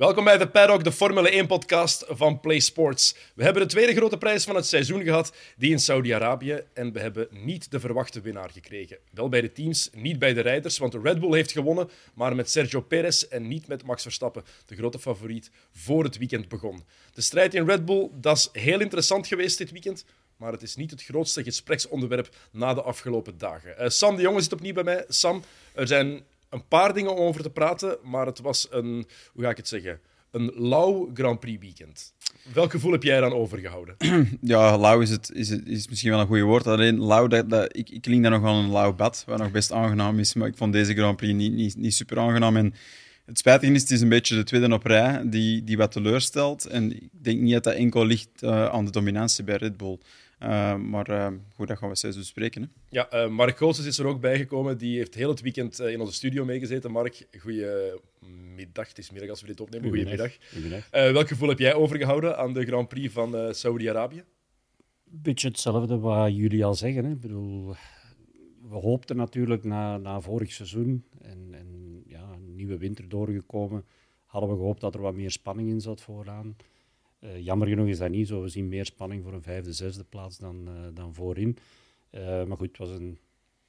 Welkom bij de Paddock, de Formule 1-podcast van Play Sports. We hebben de tweede grote prijs van het seizoen gehad, die in Saudi-Arabië. En we hebben niet de verwachte winnaar gekregen. Wel bij de teams, niet bij de rijders, want Red Bull heeft gewonnen, maar met Sergio Perez en niet met Max Verstappen, de grote favoriet, voor het weekend begon. De strijd in Red Bull, dat is heel interessant geweest dit weekend, maar het is niet het grootste gespreksonderwerp na de afgelopen dagen. Uh, Sam de Jonge zit opnieuw bij mij. Sam, er zijn een paar dingen over te praten, maar het was een, hoe ga ik het zeggen, een lauw Grand Prix weekend. Welk gevoel heb jij dan overgehouden? Ja, lauw is, het, is, is misschien wel een goed woord. Alleen lauw, dat, ik, ik klink daar nog wel een lauw bad, wat nog best aangenaam is. Maar ik vond deze Grand Prix niet, niet, niet super aangenaam. En het spijtige is, het is een beetje de tweede op rij die, die wat teleurstelt. En ik denk niet dat dat enkel ligt uh, aan de dominantie bij Red Bull. Uh, maar uh, goed, dat gaan we steeds bespreken. Hè. Ja, uh, Mark Goossens is er ook bijgekomen. Die heeft heel het weekend in onze studio meegezeten. Mark, goedemiddag. Het is middag als we dit opnemen. Goedemiddag. welk gevoel heb jij overgehouden aan de Grand Prix van Saudi-Arabië? Beetje hetzelfde wat jullie al zeggen. Hè. Ik bedoel, we hoopten natuurlijk na, na vorig seizoen en, en ja, een nieuwe winter doorgekomen, hadden we gehoopt dat er wat meer spanning in zat vooraan. Uh, jammer genoeg is dat niet zo. We zien meer spanning voor een vijfde, zesde plaats dan, uh, dan voorin. Uh, maar goed, het was een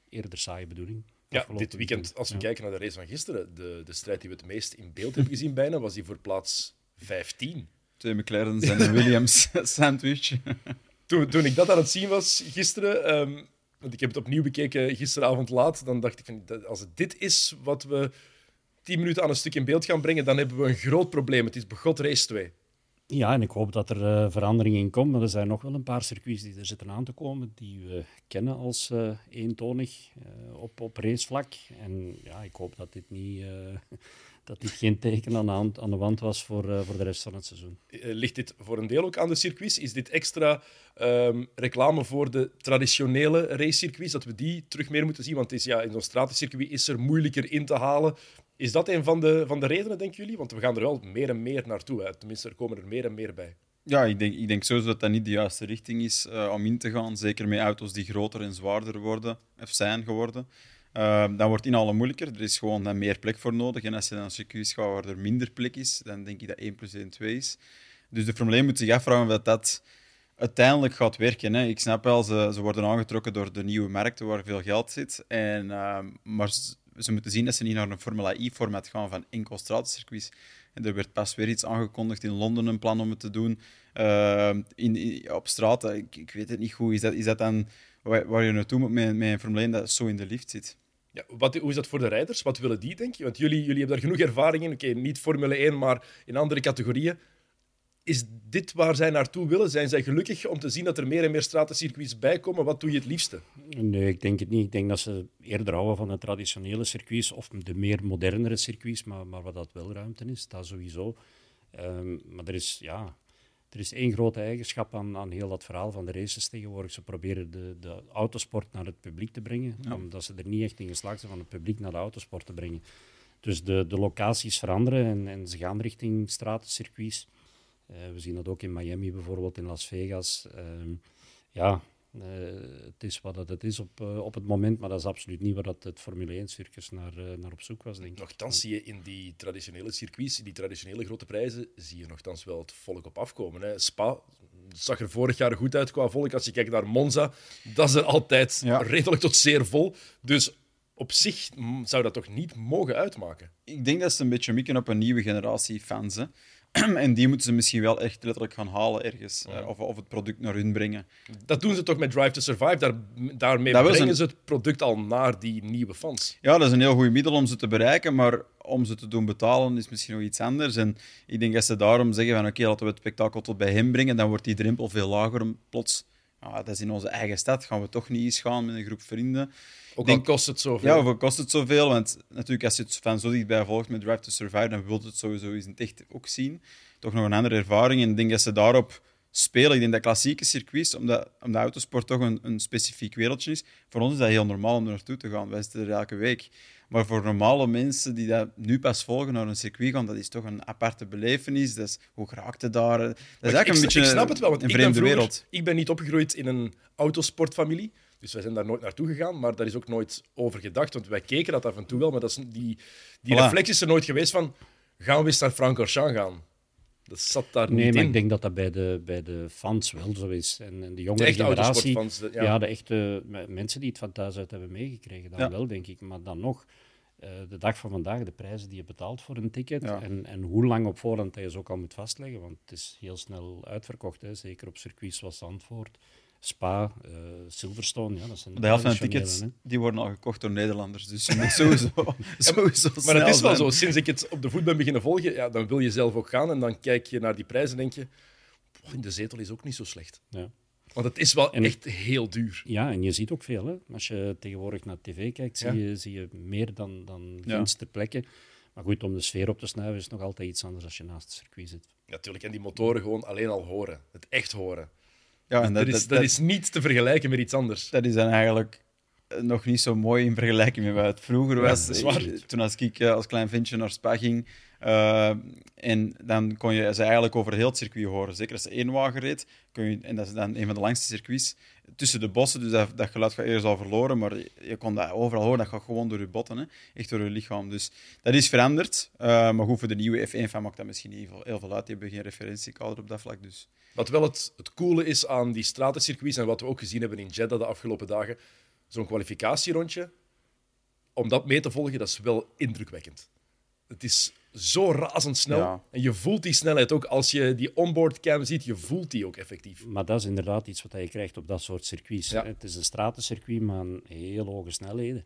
eerder saaie bedoeling. Ja, dit weekend, als we ja. kijken naar de race van gisteren, de, de strijd die we het meest in beeld hebben gezien bijna, was die voor plaats 15. Twee McLaren's en een Williams sandwich. toen, toen ik dat aan het zien was gisteren, um, want ik heb het opnieuw bekeken gisteravond laat, dan dacht ik, van, als het dit is wat we tien minuten aan een stuk in beeld gaan brengen, dan hebben we een groot probleem. Het is begot race 2. Ja, en ik hoop dat er uh, verandering in komt. Maar er zijn nog wel een paar circuits die er zitten aan te komen, die we kennen als uh, eentonig uh, op, op racevlak. En ja, ik hoop dat dit niet dat dit geen teken aan de, hand, aan de wand was voor, voor de rest van het seizoen. Ligt dit voor een deel ook aan de circuits? Is dit extra um, reclame voor de traditionele racecircuits, dat we die terug meer moeten zien? Want het is, ja, in zo'n stratencircuit is er moeilijker in te halen. Is dat een van de, van de redenen, denken jullie? Want we gaan er wel meer en meer naartoe. Hè. Tenminste, er komen er meer en meer bij. Ja, ik denk, ik denk sowieso dat dat niet de juiste richting is uh, om in te gaan. Zeker met auto's die groter en zwaarder worden, of zijn geworden. Uh, dan wordt inhalen moeilijker. Er is gewoon dan meer plek voor nodig. En als je dan een circuit gaat waar er minder plek is, dan denk ik dat 1 plus 1 2 is. Dus de 1 moet zich afvragen of dat uiteindelijk gaat werken. Hè. Ik snap wel, ze, ze worden aangetrokken door de nieuwe markten waar veel geld zit. En, uh, maar ze moeten zien dat ze niet naar een Formula E-format gaan van enkel straatcircuits. En er werd pas weer iets aangekondigd in Londen, een plan om het te doen. Uh, in, op straat, ik, ik, weet het niet goed. Is dat, is dat dan waar, waar je naartoe moet met, met een Formule 1 dat zo in de lift zit? Ja, wat, hoe is dat voor de rijders? Wat willen die, denk je? Want jullie, jullie hebben daar genoeg ervaring in. Oké, niet Formule 1, maar in andere categorieën. Is dit waar zij naartoe willen? Zijn zij gelukkig om te zien dat er meer en meer stratencircuits bijkomen? Wat doe je het liefste? Nee, ik denk het niet. Ik denk dat ze eerder houden van de traditionele circuits of de meer modernere circuits, maar, maar wat dat wel ruimte is, dat sowieso. Um, maar er is, ja, er is één grote eigenschap aan, aan heel dat verhaal van de races tegenwoordig. Ze proberen de, de autosport naar het publiek te brengen, ja. omdat ze er niet echt in geslaagd zijn van het publiek naar de autosport te brengen. Dus de, de locaties veranderen en, en ze gaan richting stratencircuits. We zien dat ook in Miami bijvoorbeeld, in Las Vegas. Uh, ja, uh, het is wat het is op, uh, op het moment, maar dat is absoluut niet waar dat het Formule 1-circus naar, uh, naar op zoek was, denk ik. Nochtans zie je in die traditionele circuits, in die traditionele grote prijzen, zie je nogthans wel het volk op afkomen. Hè. Spa zag er vorig jaar goed uit qua volk. Als je kijkt naar Monza, dat is er altijd ja. redelijk tot zeer vol. Dus op zich zou dat toch niet mogen uitmaken? Ik denk dat ze een beetje mikken op een nieuwe generatie fans. Hè. en die moeten ze misschien wel echt letterlijk gaan halen ergens. Ja. Uh, of, of het product naar hun brengen. Dat doen ze toch met Drive to Survive? Daar, daarmee dat brengen een... ze het product al naar die nieuwe fans. Ja, dat is een heel goed middel om ze te bereiken. Maar om ze te doen betalen is misschien nog iets anders. En ik denk dat ze daarom zeggen van oké, okay, laten we het spektakel tot bij hem brengen. Dan wordt die drempel veel lager. Plots, ah, dat is in onze eigen stad. Gaan we toch niet eens gaan met een groep vrienden. Ook al kost het zoveel. Ja, of kost het zoveel. Want natuurlijk, als je het van zo dichtbij volgt met Drive to Survive, dan wil het sowieso eens in het echt ook zien. Toch nog een andere ervaring. En ik denk dat ze daarop spelen. Ik denk dat klassieke circuits, omdat, omdat autosport toch een, een specifiek wereldje is, voor ons is dat heel normaal om er naartoe te gaan. Wij zitten er elke week. Maar voor normale mensen die dat nu pas volgen naar een circuit gaan, dat is toch een aparte belevenis. Dat is, hoe geraakte daar? Dat is eigenlijk ik, een beetje ik snap het wel, want een ik vreemde ben vroeger, wereld. Ik ben niet opgegroeid in een autosportfamilie. Dus wij zijn daar nooit naartoe gegaan, maar daar is ook nooit over gedacht. Want wij keken dat af en toe wel, maar dat is, die, die Voilà. reflex is er nooit geweest van... gaan we eens naar Francorchamps gaan? Dat zat daar Nee, niet maar in. ik denk dat dat bij de, bij de fans wel zo is. En, en de jongere generatie, de- ja. Ja. de echte me- mensen die het van thuis uit hebben meegekregen, dan Ja. wel, denk ik. Maar dan nog, eh, de dag van vandaag, de prijzen die je betaalt voor een ticket Ja. en, en hoe lang op voorhand je ze ook al moet vastleggen, want het is heel snel uitverkocht, hè. zeker op circuits zoals Zandvoort, Spa, eh, Silverstone. Ja, dat zijn De helft van de tickets hè. die worden al gekocht door Nederlanders. Dus je moet sowieso, sowieso Maar het is wel zijn. zo. Sinds ik het op de voet ben beginnen volgen, ja, dan wil je zelf ook gaan. En dan kijk je naar die prijzen en denk je... "Poh, in de zetel is ook niet zo slecht. Ja. Want het is wel En- echt heel duur. Ja, en je ziet ook veel. Hè. Als je tegenwoordig naar tv kijkt, zie, Ja. je, zie je meer dan, dan ginds ter plekke. Maar goed, om de sfeer op te snuiven is nog altijd iets anders als je naast het circuit zit. Natuurlijk. En die motoren gewoon alleen al horen. Het echt horen. Ja, en Dat, dat, is, dat, is niet te vergelijken met iets anders. dat is dan eigenlijk nog niet zo mooi in vergelijking met wat het vroeger was. Toen als ik eh, als klein ventje naar Spa ging, eh, en dan kon je ze eigenlijk over heel het circuit horen. Zeker als ze één wagen reed, kun je, en dat is dan een van de langste circuits, tussen de bossen, dus dat, dat geluid gaat eerst al verloren, maar je, je kon dat overal horen, dat gaat gewoon door je botten, hè? echt door je lichaam. Dus dat is veranderd, eh, maar goed, voor de nieuwe F1-fan maakt dat misschien niet heel veel, heel veel uit. Die hebben geen referentiekader op dat vlak, dus... Wat wel het, het coole is aan die stratencircuits en wat we ook gezien hebben in Jeddah de afgelopen dagen, zo'n kwalificatierondje, om dat mee te volgen, dat is wel indrukwekkend. Het is zo razendsnel. Ja. En je voelt die snelheid ook. Als je die onboardcam ziet, je voelt die ook effectief. Maar dat is inderdaad iets wat je krijgt op dat soort circuits. Ja. Het is een stratencircuit, maar aan heel hoge snelheden.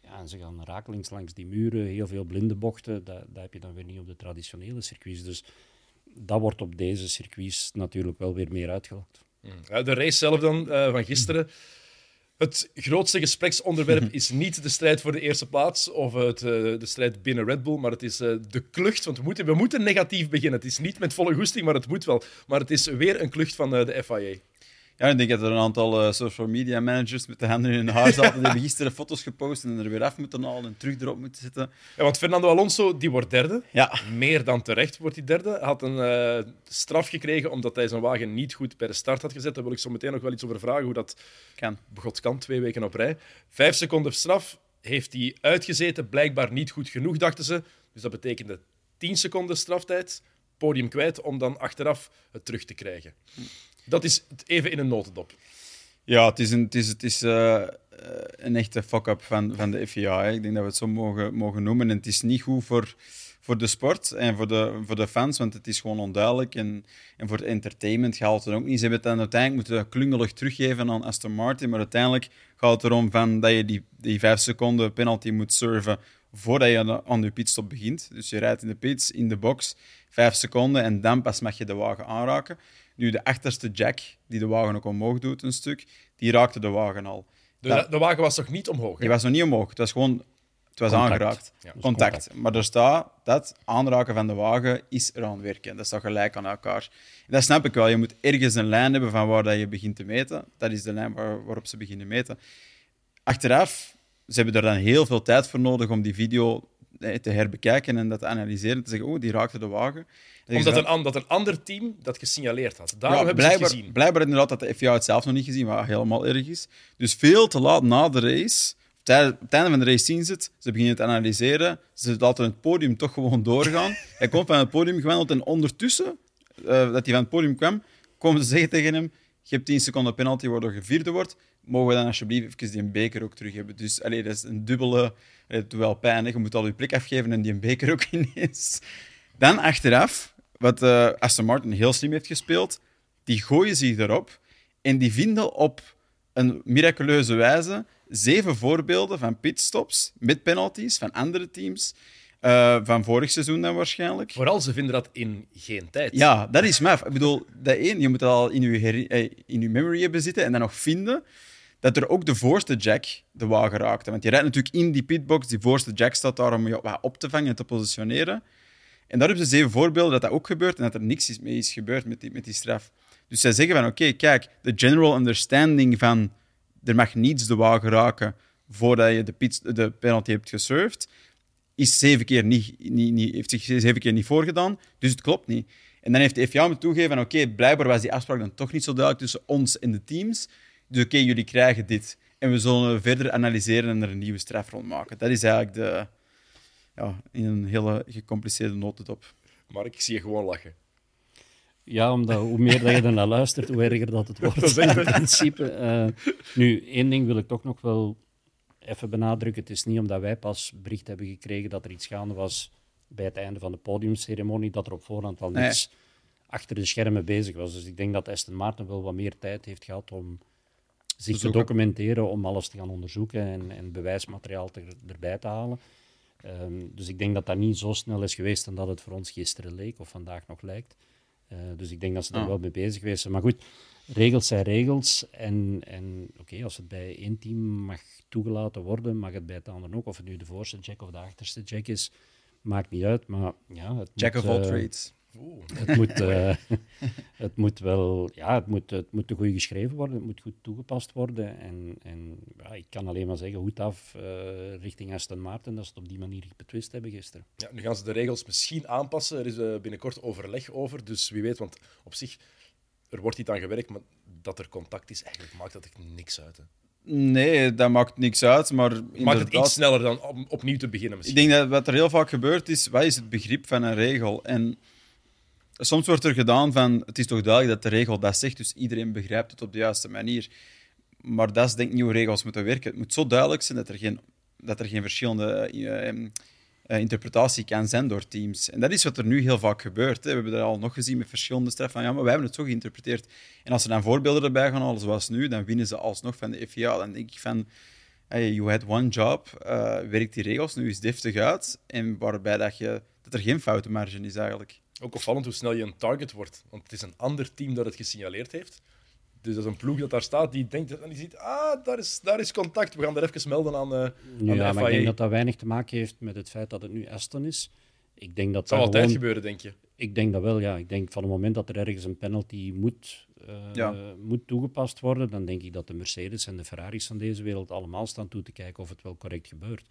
Ja, en ze gaan rakelings langs die muren, heel veel blinde bochten. Dat, dat heb je dan weer niet op de traditionele circuits. Dus dat wordt op deze circuits natuurlijk wel weer meer uitgelokt. Ja, de race zelf dan, eh, van gisteren. Het grootste gespreksonderwerp is niet de strijd voor de eerste plaats of het, eh, de strijd binnen Red Bull, maar het is eh, de klucht. Want we moeten, we moeten negatief beginnen. Het is niet met volle goesting, maar het moet wel. Maar het is weer een klucht van eh, de FIA. Ja, ik denk dat er een aantal eh, social media managers met de handen in hun haar zaten. Die hebben gisteren foto's gepost en er weer af moeten halen en terug erop moeten zetten. Ja, want Fernando Alonso die wordt derde. Ja, Meer dan terecht wordt hij derde. Hij had een eh, straf gekregen omdat hij zijn wagen niet goed bij de start had gezet. Daar wil ik zo meteen nog wel iets over vragen, hoe dat kan. begot kan, twee weken op rij. Vijf seconden straf heeft hij uitgezeten. Blijkbaar niet goed genoeg, dachten ze. Dus dat betekende tien seconden straftijd. Podium kwijt om dan achteraf het terug te krijgen. Dat is even in een notendop. Ja, het is een, het is, het is, eh, eh, een echte fuck-up van, van de FIA. Ik denk dat we het zo mogen, mogen noemen. En het is niet goed voor, voor de sport en voor de, voor de fans, want het is gewoon onduidelijk. En, en voor het entertainment gaat het ook niet. Ze hebben het dan uiteindelijk moeten klungelig teruggeven aan Aston Martin, maar uiteindelijk gaat het erom van dat je die, die vijf seconden penalty moet serven voordat je aan, aan je pitstop begint. Dus je rijdt in de pits, in de box, vijf seconden en dan pas mag je de wagen aanraken. Nu, de achterste jack, die de wagen ook omhoog doet een stuk, die raakte de wagen al. De, de wagen was toch niet omhoog? hè? Die was nog niet omhoog. Het was gewoon het was Contact. aangeraakt. Ja. Dus Contact. Maar er staat dat aanraken van de wagen is eraan werken. Dat staat gelijk aan elkaar. En dat snap ik wel. Je moet ergens een lijn hebben van waar dat je begint te meten. Dat is de lijn waar, waarop ze beginnen meten. Achteraf, ze hebben er dan heel veel tijd voor nodig om die video te herbekijken en dat te analyseren. Te zeggen, oh, die raakte de wagen. Omdat een, an- dat een ander team dat gesignaleerd had. Daarom ja, hebben ze het gezien. blijkbaar inderdaad dat de FIA het zelf nog niet gezien, wat helemaal erg is. Dus veel te laat na de race, op het einde van de race zien ze het, ze beginnen het analyseren, ze laten het podium toch gewoon doorgaan. Hij komt van het podium gewandeld en ondertussen, eh, dat hij van het podium kwam, komen ze zeggen tegen hem, je hebt 10 seconden penalty waardoor je vierde wordt, mogen we dan alsjeblieft even die beker ook terug hebben. Dus allee, dat is een dubbele... Het wel pijn, hè. je moet al je plek afgeven en die beker ook ineens. Dan achteraf, wat eh, Aston Martin heel slim heeft gespeeld, die gooien zich erop en die vinden op een miraculeuze wijze zeven voorbeelden van pitstops met penalties van andere teams, eh, van vorig seizoen dan waarschijnlijk. Vooral ze vinden dat in geen tijd. Ja, dat is maf. Ik bedoel, dat één, je moet dat al in je, eh, in je memory hebben zitten en dan nog vinden dat er ook de voorste jack de wagen raakte. Want je rijdt natuurlijk in die pitbox, die voorste jack staat daar om je op te vangen en te positioneren. En daar hebben ze zeven voorbeelden dat dat ook gebeurt en dat er niks mee is gebeurd met die, met die straf. Dus zij zeggen van, oké, kijk, de general understanding van er mag niets de wagen raken voordat je de, de penalty hebt geserved, is zeven keer niet, niet, niet, heeft zich zeven keer niet voorgedaan, dus het klopt niet. En dan heeft de FIA moeten toegeven oké, blijkbaar was die afspraak dan toch niet zo duidelijk tussen ons en de teams. Dus oké, jullie krijgen dit. En we zullen verder analyseren en er een nieuwe strafrond maken. Dat is eigenlijk de, ja, in een hele gecompliceerde notendop. Mark, ik zie je gewoon lachen. Ja, omdat hoe meer dat je ernaar luistert, hoe erger dat het wordt. Dat in principe. Eh, nu, één ding wil ik toch nog wel even benadrukken. Het is niet omdat wij pas bericht hebben gekregen dat er iets gaande was bij het einde van de podiumceremonie, dat er op voorhand al Nee. niets achter de schermen bezig was. Dus ik denk dat Aston Martin wel wat meer tijd heeft gehad om zich te documenteren, om alles te gaan onderzoeken en, en bewijsmateriaal te- erbij te halen. Ehm, dus ik denk dat dat niet zo snel is geweest dan dat het voor ons gisteren leek of vandaag nog lijkt. Eh, dus ik denk dat ze er Ah. wel mee bezig geweest zijn. Maar goed, regels zijn regels. En, en oké, als het bij één team mag toegelaten worden, mag het bij het andere ook. Of het nu de voorste jack of de achterste jack is, maakt niet uit. Maar ja, het Jack moet, of all eh, trades. Oeh. het moet, eh, het moet wel, ja, het moet, het moet goed geschreven worden, het moet goed toegepast worden. En, en ja, ik kan alleen maar zeggen, goed af eh, richting Aston Martin, dat ze het op die manier betwist hebben gisteren. Ja, nu gaan ze de regels misschien aanpassen. Er is eh, binnenkort overleg over, dus wie weet. Want op zich, er wordt niet aan gewerkt, maar dat er contact is, eigenlijk maakt dat echt niks uit. Hè. Nee, dat maakt niks uit, maar Maakt het iets sneller dan om opnieuw te beginnen Ik misschien. denk dat wat er heel vaak gebeurt is, wat is het begrip van een regel? En soms wordt er gedaan van, het is toch duidelijk dat de regel dat zegt, dus iedereen begrijpt het op de juiste manier. Maar dat is denk ik niet hoe regels moeten werken. Het moet zo duidelijk zijn dat er geen, dat er geen verschillende eh, eh, eh, interpretatie kan zijn door teams. En dat is wat er nu heel vaak gebeurt. Hè. We hebben dat al nog gezien met verschillende straffen. Van, ja, maar wij hebben het zo geïnterpreteerd. En als ze dan voorbeelden erbij gaan halen, zoals nu, dan winnen ze alsnog van de FIA. Dan denk ik van, hey, you had one job, eh werk die regels nu eens deftig uit. En waarbij dat, je, dat er geen foutenmarge is eigenlijk. Ook opvallend hoe snel je een target wordt. Want het is een ander team dat het gesignaleerd heeft. Dus dat is een ploeg dat daar staat, die denkt en die ziet, ah, daar is, daar is contact. We gaan er even melden aan, aan Ja, de maar FIA. ik denk dat dat weinig te maken heeft met het feit dat het nu Aston is. Ik denk dat Het zal dat altijd gewoon- gebeuren, denk je. Ik denk dat wel, ja. Ik denk van het moment dat er ergens een penalty moet, eh, Ja. moet toegepast worden, dan denk ik dat de Mercedes en de Ferraris van deze wereld allemaal staan toe te kijken of het wel correct gebeurt.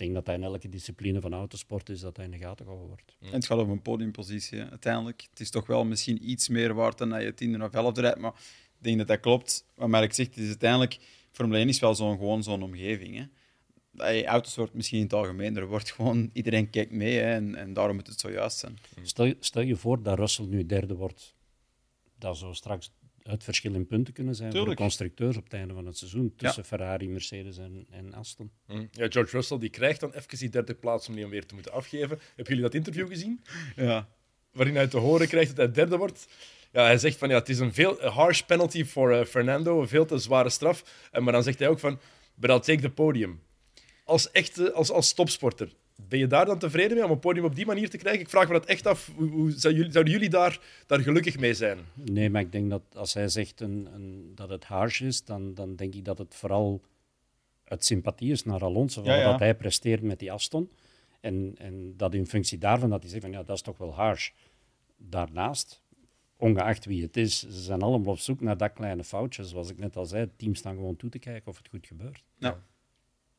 Ik denk dat dat in elke discipline van autosport is dat dat in de gaten gehouden wordt. En het gaat over een podiumpositie hè, uiteindelijk. Het is toch wel misschien iets meer waard dan dat je tiende of elfde rijdt. Maar ik denk dat dat klopt. Wat Mark zegt, is uiteindelijk... Formule 1 is wel zo'n, gewoon zo'n omgeving. Hè. Hey, autosport misschien in het algemeen. Er wordt gewoon... Iedereen kijkt mee hè, en, en daarom moet het zo juist zijn. Stel, je- stel je voor dat Russell nu derde wordt. Dat zou straks het verschil in punten kunnen zijn voor de constructeurs op het einde van het seizoen tussen Ferrari, Mercedes en, en Aston. Hm. Ja, George Russell die krijgt dan even die derde plaats om die hem weer te moeten afgeven. Hebben jullie dat interview gezien? Ja. Waarin hij te horen krijgt dat hij derde wordt. Ja, hij zegt van ja, het is een veel a harsh penalty voor eh, Fernando, een veel te zware straf. En, maar dan zegt hij ook van, but I'll take the podium. Als echte, als, als topsporter, ben je daar dan tevreden mee om een podium op die manier te krijgen? Ik vraag me dat echt af. Hoe, hoe zou jullie, zouden jullie daar, daar gelukkig mee zijn? Nee, maar ik denk dat als hij zegt een, een, dat het harsh is, dan, dan denk ik dat het vooral uit sympathie is naar Alonso, Ja, ja. wat hij presteert met die Aston. En, en dat in functie daarvan dat hij zegt van ja, dat is toch wel harsh. Daarnaast, ongeacht wie het is, ze zijn allemaal op zoek naar dat kleine foutje. Zoals ik net al zei, teams staan gewoon toe te kijken of het goed gebeurt.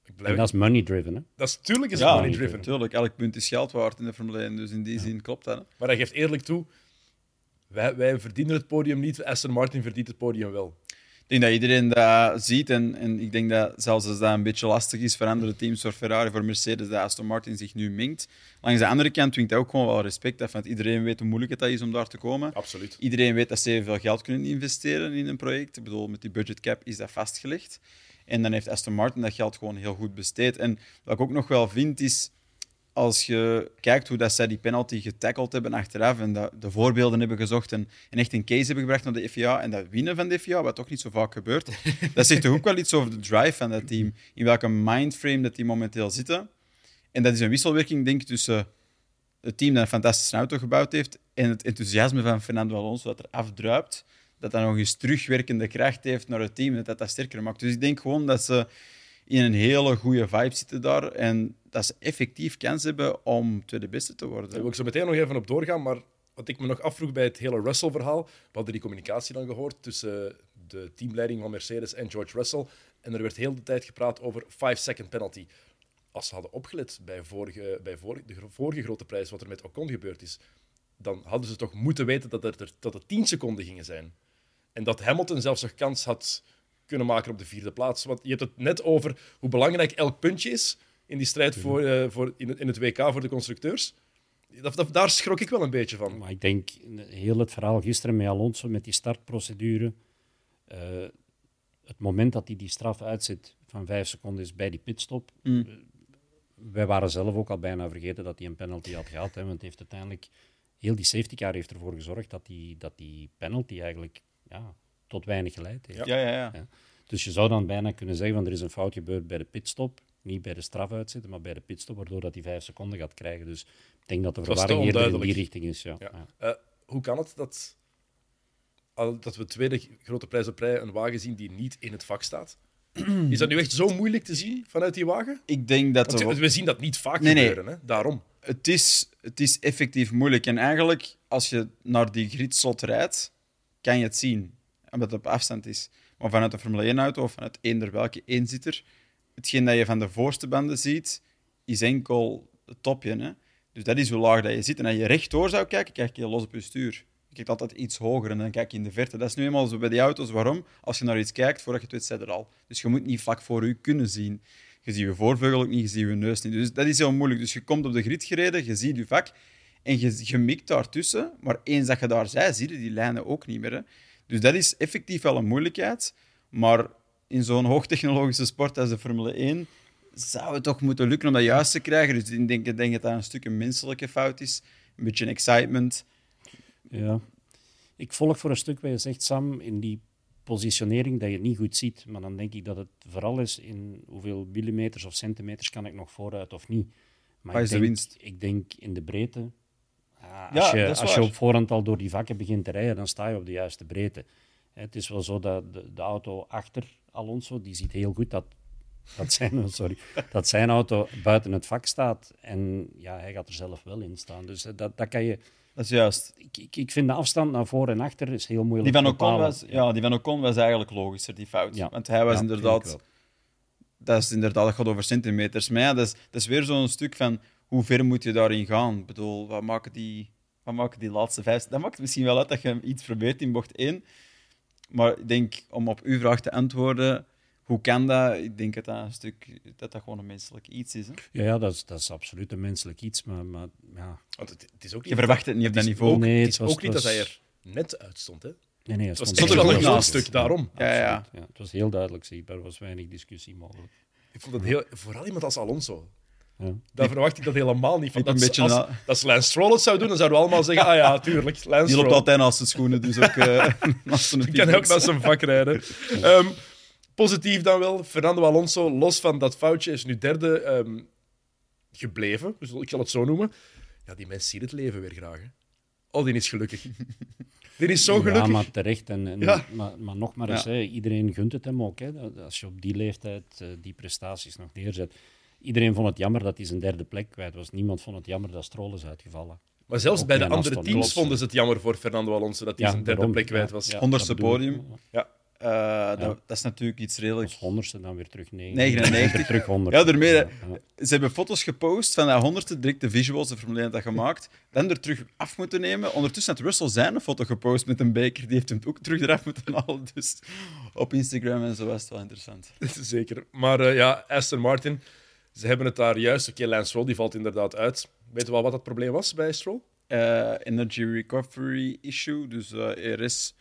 Ik En dat is money driven. Hè? dat is tuurlijk is Ja, money driven. Natuurlijk, elk punt is geld waard in de Formule 1. Dus in die zin klopt dat. Hè. Maar hij geeft eerlijk toe, wij, wij verdienen het podium niet, Aston Martin verdient het podium wel. Ik denk dat iedereen dat ziet. En, en ik denk dat zelfs als dat een beetje lastig is voor andere teams, voor Ferrari, voor Mercedes, dat Aston Martin zich nu minkt. Langs de andere kant dwingt dat ook gewoon wel respect af. Want iedereen weet hoe moeilijk het is om daar te komen. Absoluut. Iedereen weet dat ze veel geld kunnen investeren in een project. Ik bedoel, met die budgetcap is dat vastgelegd. En dan heeft Aston Martin dat geld gewoon heel goed besteed. En wat ik ook nog wel vind, is als je kijkt hoe dat zij die penalty getackled hebben achteraf en dat de voorbeelden hebben gezocht en, en echt een case hebben gebracht naar de FIA en dat winnen van de FIA, wat toch niet zo vaak gebeurt, dat zegt toch ook wel iets over de drive van dat team. In welke mindframe dat die momenteel zitten. En dat is een wisselwerking, denk ik, tussen het team dat een fantastische auto gebouwd heeft en het enthousiasme van Fernando Alonso dat er afdruipt, dat dat nog eens terugwerkende kracht heeft naar het team, dat dat, dat sterker maakt. Dus ik denk gewoon dat ze in een hele goede vibe zitten daar en dat ze effectief kans hebben om tweede beste te Daar worden. wil ik zo meteen nog even op doorgaan, maar wat ik me nog afvroeg bij het hele Russell-verhaal, we hadden die communicatie dan gehoord tussen de teamleiding van Mercedes en George Russell, en er werd heel de tijd gepraat over 5-second penalty. Als ze hadden opgelet bij, vorige, bij vorige, de vorige grote prijs, wat er met Ocon gebeurd is, dan hadden ze toch moeten weten dat, er, dat het 10 seconden gingen zijn. En dat Hamilton zelfs nog kans had kunnen maken op de vierde plaats. Want je hebt het net over hoe belangrijk elk puntje is in die strijd voor, eh, voor in, het, in het WK voor de constructeurs. Dat, dat- daar schrok ik wel een beetje van. Maar ik denk, heel het verhaal gisteren met Alonso, met die startprocedure. eh, het moment dat hij die straf uitzet van vijf seconden is bij die pitstop. Mm. Eh, wij waren zelf ook al bijna vergeten dat hij een penalty had gehad. Hè, want het heeft uiteindelijk, heel die safety car heeft ervoor gezorgd dat die, dat die penalty eigenlijk ja, tot weinig geleid heeft. Ja, ja, ja. Ja. Dus je zou dan bijna kunnen zeggen, van er is een fout gebeurd bij de pitstop. Niet bij de straf uitzetten, maar bij de pitstop, waardoor dat hij vijf seconden gaat krijgen. Dus ik denk dat de verwarring eerder in die richting is. Ja. Ja. Ja. Eh, hoe kan het dat, al, dat we tweede grote prijs op rij een wagen zien die niet in het vak staat? Is dat nu echt zo moeilijk te zien vanuit die wagen? Ik denk dat... Want er- we zien dat niet vaak Nee, nee. gebeuren, hè? daarom. het, is, het is effectief moeilijk. En eigenlijk, als je naar die gridslot rijdt, kan je het zien. Omdat het op afstand is. Maar vanuit een Formule 1-auto of vanuit eender welke eenzitter, hetgeen dat je van de voorste banden ziet, is enkel het topje. Hè? Dus dat is hoe laag dat je zit. En als je rechtdoor zou kijken, kijk je los op je stuur. Je kijkt altijd iets hoger en dan kijk je in de verte. Dat is nu eenmaal zo bij die auto's. Waarom? Als je naar iets kijkt, voordat je het weet, zit er al. Dus je moet niet vlak voor je kunnen zien. Je ziet je voorvleugel ook niet, je ziet je neus niet. Dus dat is heel moeilijk. Dus je komt op de grid gereden, je ziet je vak en je, je mikt daartussen. Maar eens dat je daar zij, zie je die lijnen ook niet meer. Hè. Dus dat is effectief wel een moeilijkheid. Maar in zo'n hoogtechnologische sport als de Formule 1 zou het toch moeten lukken om dat juist te krijgen. Dus ik denk, ik denk dat dat een stuk een menselijke fout is. Een beetje excitement. Ja. Ik volg voor een stuk wat je zegt, Sam, in die positionering dat je niet goed ziet. Maar dan denk ik dat het vooral is in hoeveel millimeters of centimeters kan ik nog vooruit of niet. Maar Wat is de winst? Ik denk in de breedte. Als je, dat is als je op voorhand al door die vakken begint te rijden, dan sta je op de juiste breedte. Het is wel zo dat de, de auto achter Alonso, die ziet heel goed dat, dat, zijn, sorry, dat zijn auto buiten het vak staat. En ja, hij gaat er zelf wel in staan. Dus eh, dat, dat kan je... Dat is juist. Ik, ik, ik vind de afstand naar voor en achter is heel moeilijk Die van te Ocon was, ja, die van Ocon was eigenlijk logischer, die fout. Ja. Want hij was Ja, inderdaad... Dat is inderdaad, dat gaat over centimeters. Maar ja, dat is, dat is weer zo'n stuk van hoe ver moet je daarin gaan? Ik bedoel, wat maken die, wat maken die laatste vijf... Dat maakt misschien wel uit dat je iets probeert in bocht 1. Maar ik denk, om op uw vraag te antwoorden, hoe kan dat? Ik denk dat dat een stuk, dat dat gewoon een menselijk iets is. Hè? Ja, ja dat, is, dat is absoluut een menselijk iets. Maar, maar ja. Want het, het is ook Je niet, verwacht het niet op dat niveau. Ook, Nee, het het is was- ook niet dat hij er net uit stond. Hè? Nee, nee, Het was stond er wel een groot stuk, daarom. Ja, ja. Ja. Het was heel duidelijk zichtbaar, er was weinig discussie mogelijk. Ik vond het heel, vooral iemand als Alonso. Ja. Daar verwacht ik dat helemaal niet van. Dat, beetje als, na- als Lance Stroll het zou doen, dan zouden we allemaal zeggen: ah ja, tuurlijk, Lance Die loopt altijd naast zijn schoenen, dus ook eh naast kan ook naar zijn vak rijden. Ehm, positief dan wel, Fernando Alonso, los van dat foutje, is nu derde ehm, gebleven. Dus ik zal het zo noemen. Ja, die mens ziet het leven weer graag. Hè. Oh, die is gelukkig. die is zo Ja, gelukkig. maar terecht. En, en- Ja. maar, maar nog maar eens, Ja. hè, iedereen gunt het hem ook. Hè, dat- als je op die leeftijd eh, die prestaties nog neerzet. Iedereen vond het jammer dat hij zijn derde plek kwijt was. Niemand vond het jammer dat Stroll is uitgevallen. Maar zelfs Ook bij de andere Aston teams Klopt. vonden ze het jammer voor Fernando Alonso dat hij Ja, zijn derde daarom. plek kwijt Ja, was. ja, ik. podium. Ja. Eh, dat, dat is natuurlijk iets redelijk. Als honderdste dan weer terug negen. 99. Weer terug 100. Ja, daarmee, Ja, Ze hebben foto's gepost van dat honderdste, direct de visuals, de Formule 1 had dat gemaakt. Dan er terug af moeten nemen. Ondertussen had Russell zijn een foto gepost met een beker. Die heeft hem ook terug eraf moeten halen. Dus op Instagram en zo was het wel interessant. Zeker. Maar eh, ja, Aston Martin, ze hebben het daar juist. Oké, Lance Stroll die valt inderdaad uit. Weet je wel wat het probleem was bij Stroll? Eh, energy recovery issue. Dus eh, er is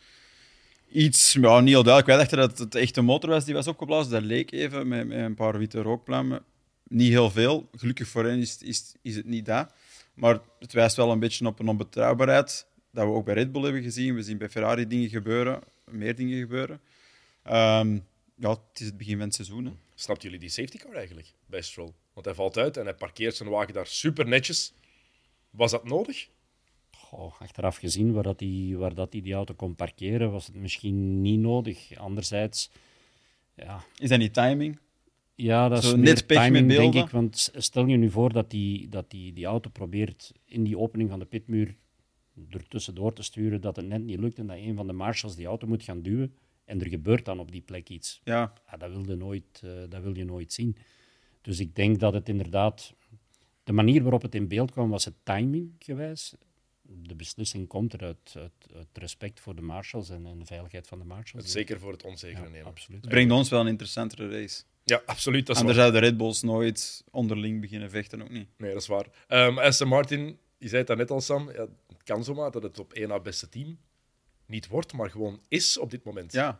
iets, ja, niet heel duidelijk. Wij dachten dat het echt een motor was die was opgeblazen. Dat leek even met, met een paar witte rookpluimen. Niet heel veel. Gelukkig voor hen is, is, is het niet dat. Maar het wijst wel een beetje op een onbetrouwbaarheid. Dat we ook bij Red Bull hebben gezien. We zien bij Ferrari dingen gebeuren, meer dingen gebeuren. Ehm, ja, het is het begin van het seizoen. Snapten jullie die safety car eigenlijk bij Stroll? Want hij valt uit en hij parkeert zijn wagen daar super netjes. Was dat nodig? Goh, achteraf gezien, waar, dat die, waar dat die, die auto kon parkeren, was het misschien niet nodig. Anderzijds, ja, Is dat niet timing? ja dat is Zo net timing, denk ik. Want stel je nu voor dat die, dat die, die auto probeert in die opening van de pitmuur er tussendoor te sturen, dat het net niet lukt en dat een van de marshals die auto moet gaan duwen en er gebeurt dan op die plek iets. Ja, Ja, dat, wil je nooit, eh, dat wil je nooit zien. Dus ik denk dat het inderdaad... De manier waarop het in beeld kwam, was het timing gewijs. De beslissing komt er uit, uit, uit respect voor de marshals en, en de veiligheid van de marshals. Zeker voor het onzekere ja, nemen. absoluut. het brengt ons wel een interessantere race. Ja, absoluut. Dat is daar zouden de Red Bulls nooit onderling beginnen vechten, ook niet. Nee, dat is waar. Ehm Aston Martin, je zei het daarnet al, Sam. Ja, het kan zomaar dat het op één na beste team niet wordt, maar gewoon is op dit moment. Ja,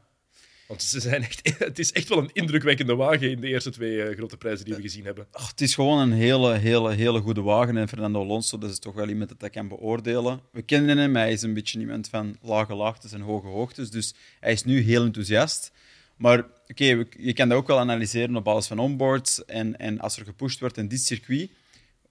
Want ze zijn echt, het is echt wel een indrukwekkende wagen in de eerste twee eh, grote prijzen die we gezien hebben. Ach, het is gewoon een hele, hele, hele goede wagen. En Fernando Alonso, dat is toch wel iemand dat ik kan beoordelen. We kennen hem, hij is een beetje iemand van lage laagtes en hoge hoogtes. Dus hij is nu heel enthousiast. Maar oké, je kan dat ook wel analyseren op basis van onboards. En, en als er gepusht wordt in dit circuit,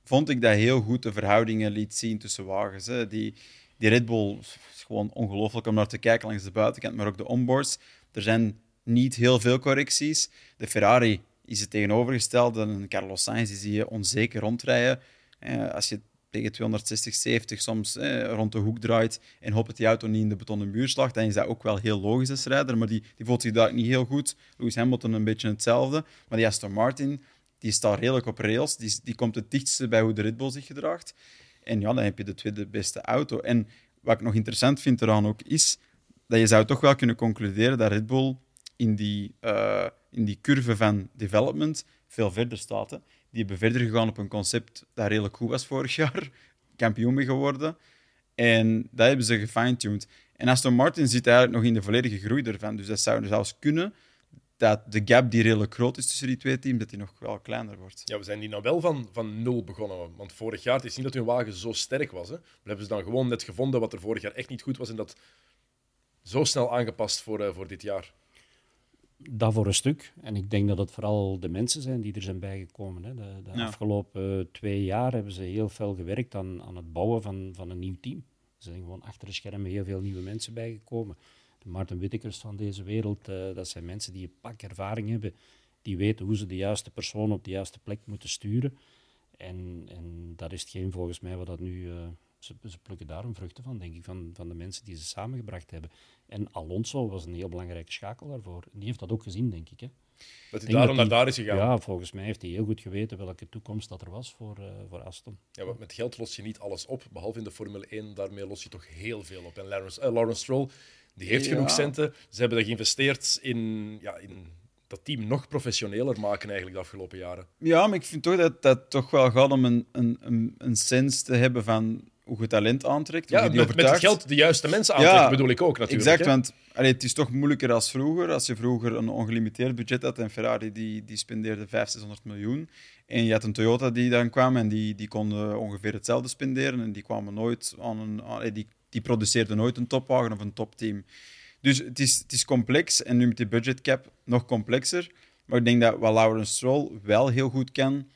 vond ik dat heel goed de verhoudingen liet zien tussen wagens. Hè. Die, die Red Bull is gewoon ongelooflijk om naar te kijken langs de buitenkant, maar ook de onboards. Er zijn niet heel veel correcties. De Ferrari is het tegenovergestelde. En Carlos Sainz zie je onzeker rondrijden. Eh, als je tegen 260, 70 soms eh, rond de hoek draait en hoopt dat die auto niet in de betonnen muur slaagt, dan is dat ook wel heel logisch als rijder. Maar die, die voelt zich daar niet heel goed. Lewis Hamilton een beetje hetzelfde. Maar die Aston Martin, die staat redelijk op rails. Die, die komt het dichtste bij hoe de Red Bull zich gedraagt. En ja, dan heb je de tweede beste auto. En wat ik nog interessant vind eraan ook, is dat je zou toch wel kunnen concluderen dat Red Bull in die, eh, in die curve van development veel verder staat. Hè. Die hebben verder gegaan op een concept dat redelijk goed was vorig jaar. Kampioen mee geworden. En dat hebben ze gefine-tuned. En Aston Martin zit eigenlijk nog in de volledige groei ervan. Dus dat zou zelfs kunnen dat de gap die redelijk groot is tussen die twee teams, dat die nog wel kleiner wordt. Ja, we zijn hier nou wel van, van nul begonnen. Want vorig jaar, het is niet dat hun wagen zo sterk was. Hè. We hebben ze dan gewoon net gevonden wat er vorig jaar echt niet goed was. En dat zo snel aangepast voor, eh, voor dit jaar. Dat voor een stuk. En ik denk dat het vooral de mensen zijn die er zijn bijgekomen. Hè. De, de Ja. afgelopen eh, twee jaar hebben ze heel veel gewerkt aan, aan het bouwen van, van een nieuw team. Er zijn gewoon achter de schermen heel veel nieuwe mensen bijgekomen. De Maarten Wittekers van deze wereld, eh, dat zijn mensen die een pak ervaring hebben. Die weten hoe ze de juiste persoon op de juiste plek moeten sturen. En, en dat is hetgeen volgens mij wat dat nu... eh, ze, ze plukken daar een vruchten van, denk ik, van, van de mensen die ze samengebracht hebben. En Alonso was een heel belangrijke schakel daarvoor. En die heeft dat ook gezien, denk ik. Hè. Dat hij daarom naar daar is gegaan. Ja, volgens mij heeft hij heel goed geweten welke toekomst dat er was voor, eh, voor Aston. Ja, want met geld los je niet alles op, behalve in de Formule 1. Daarmee los je toch heel veel op. En Lawrence, Lawrence Stroll, die heeft Ja. genoeg centen. Ze hebben dat geïnvesteerd in, ja, in dat team nog professioneler maken eigenlijk de afgelopen jaren. Ja, maar ik vind toch dat dat toch wel gaat om een, een, een, een sens te hebben van hoe je talent aantrekt. Ja, je met, met het geld de juiste mensen aantrekken, bedoel ik ook natuurlijk. Exact, hè. want allee, het is toch moeilijker als vroeger. Als je vroeger een ongelimiteerd budget had en Ferrari die, die spendeerde 500, 600 miljoen. En je had een Toyota die dan kwam en die, die konden ongeveer hetzelfde spenderen. En die kwamen nooit aan een. allee, die, die produceerden nooit een topwagen of een topteam. Dus het is, het is complex en nu met die budgetcap nog complexer. Maar ik denk dat wat Lawrence Stroll wel heel goed kan,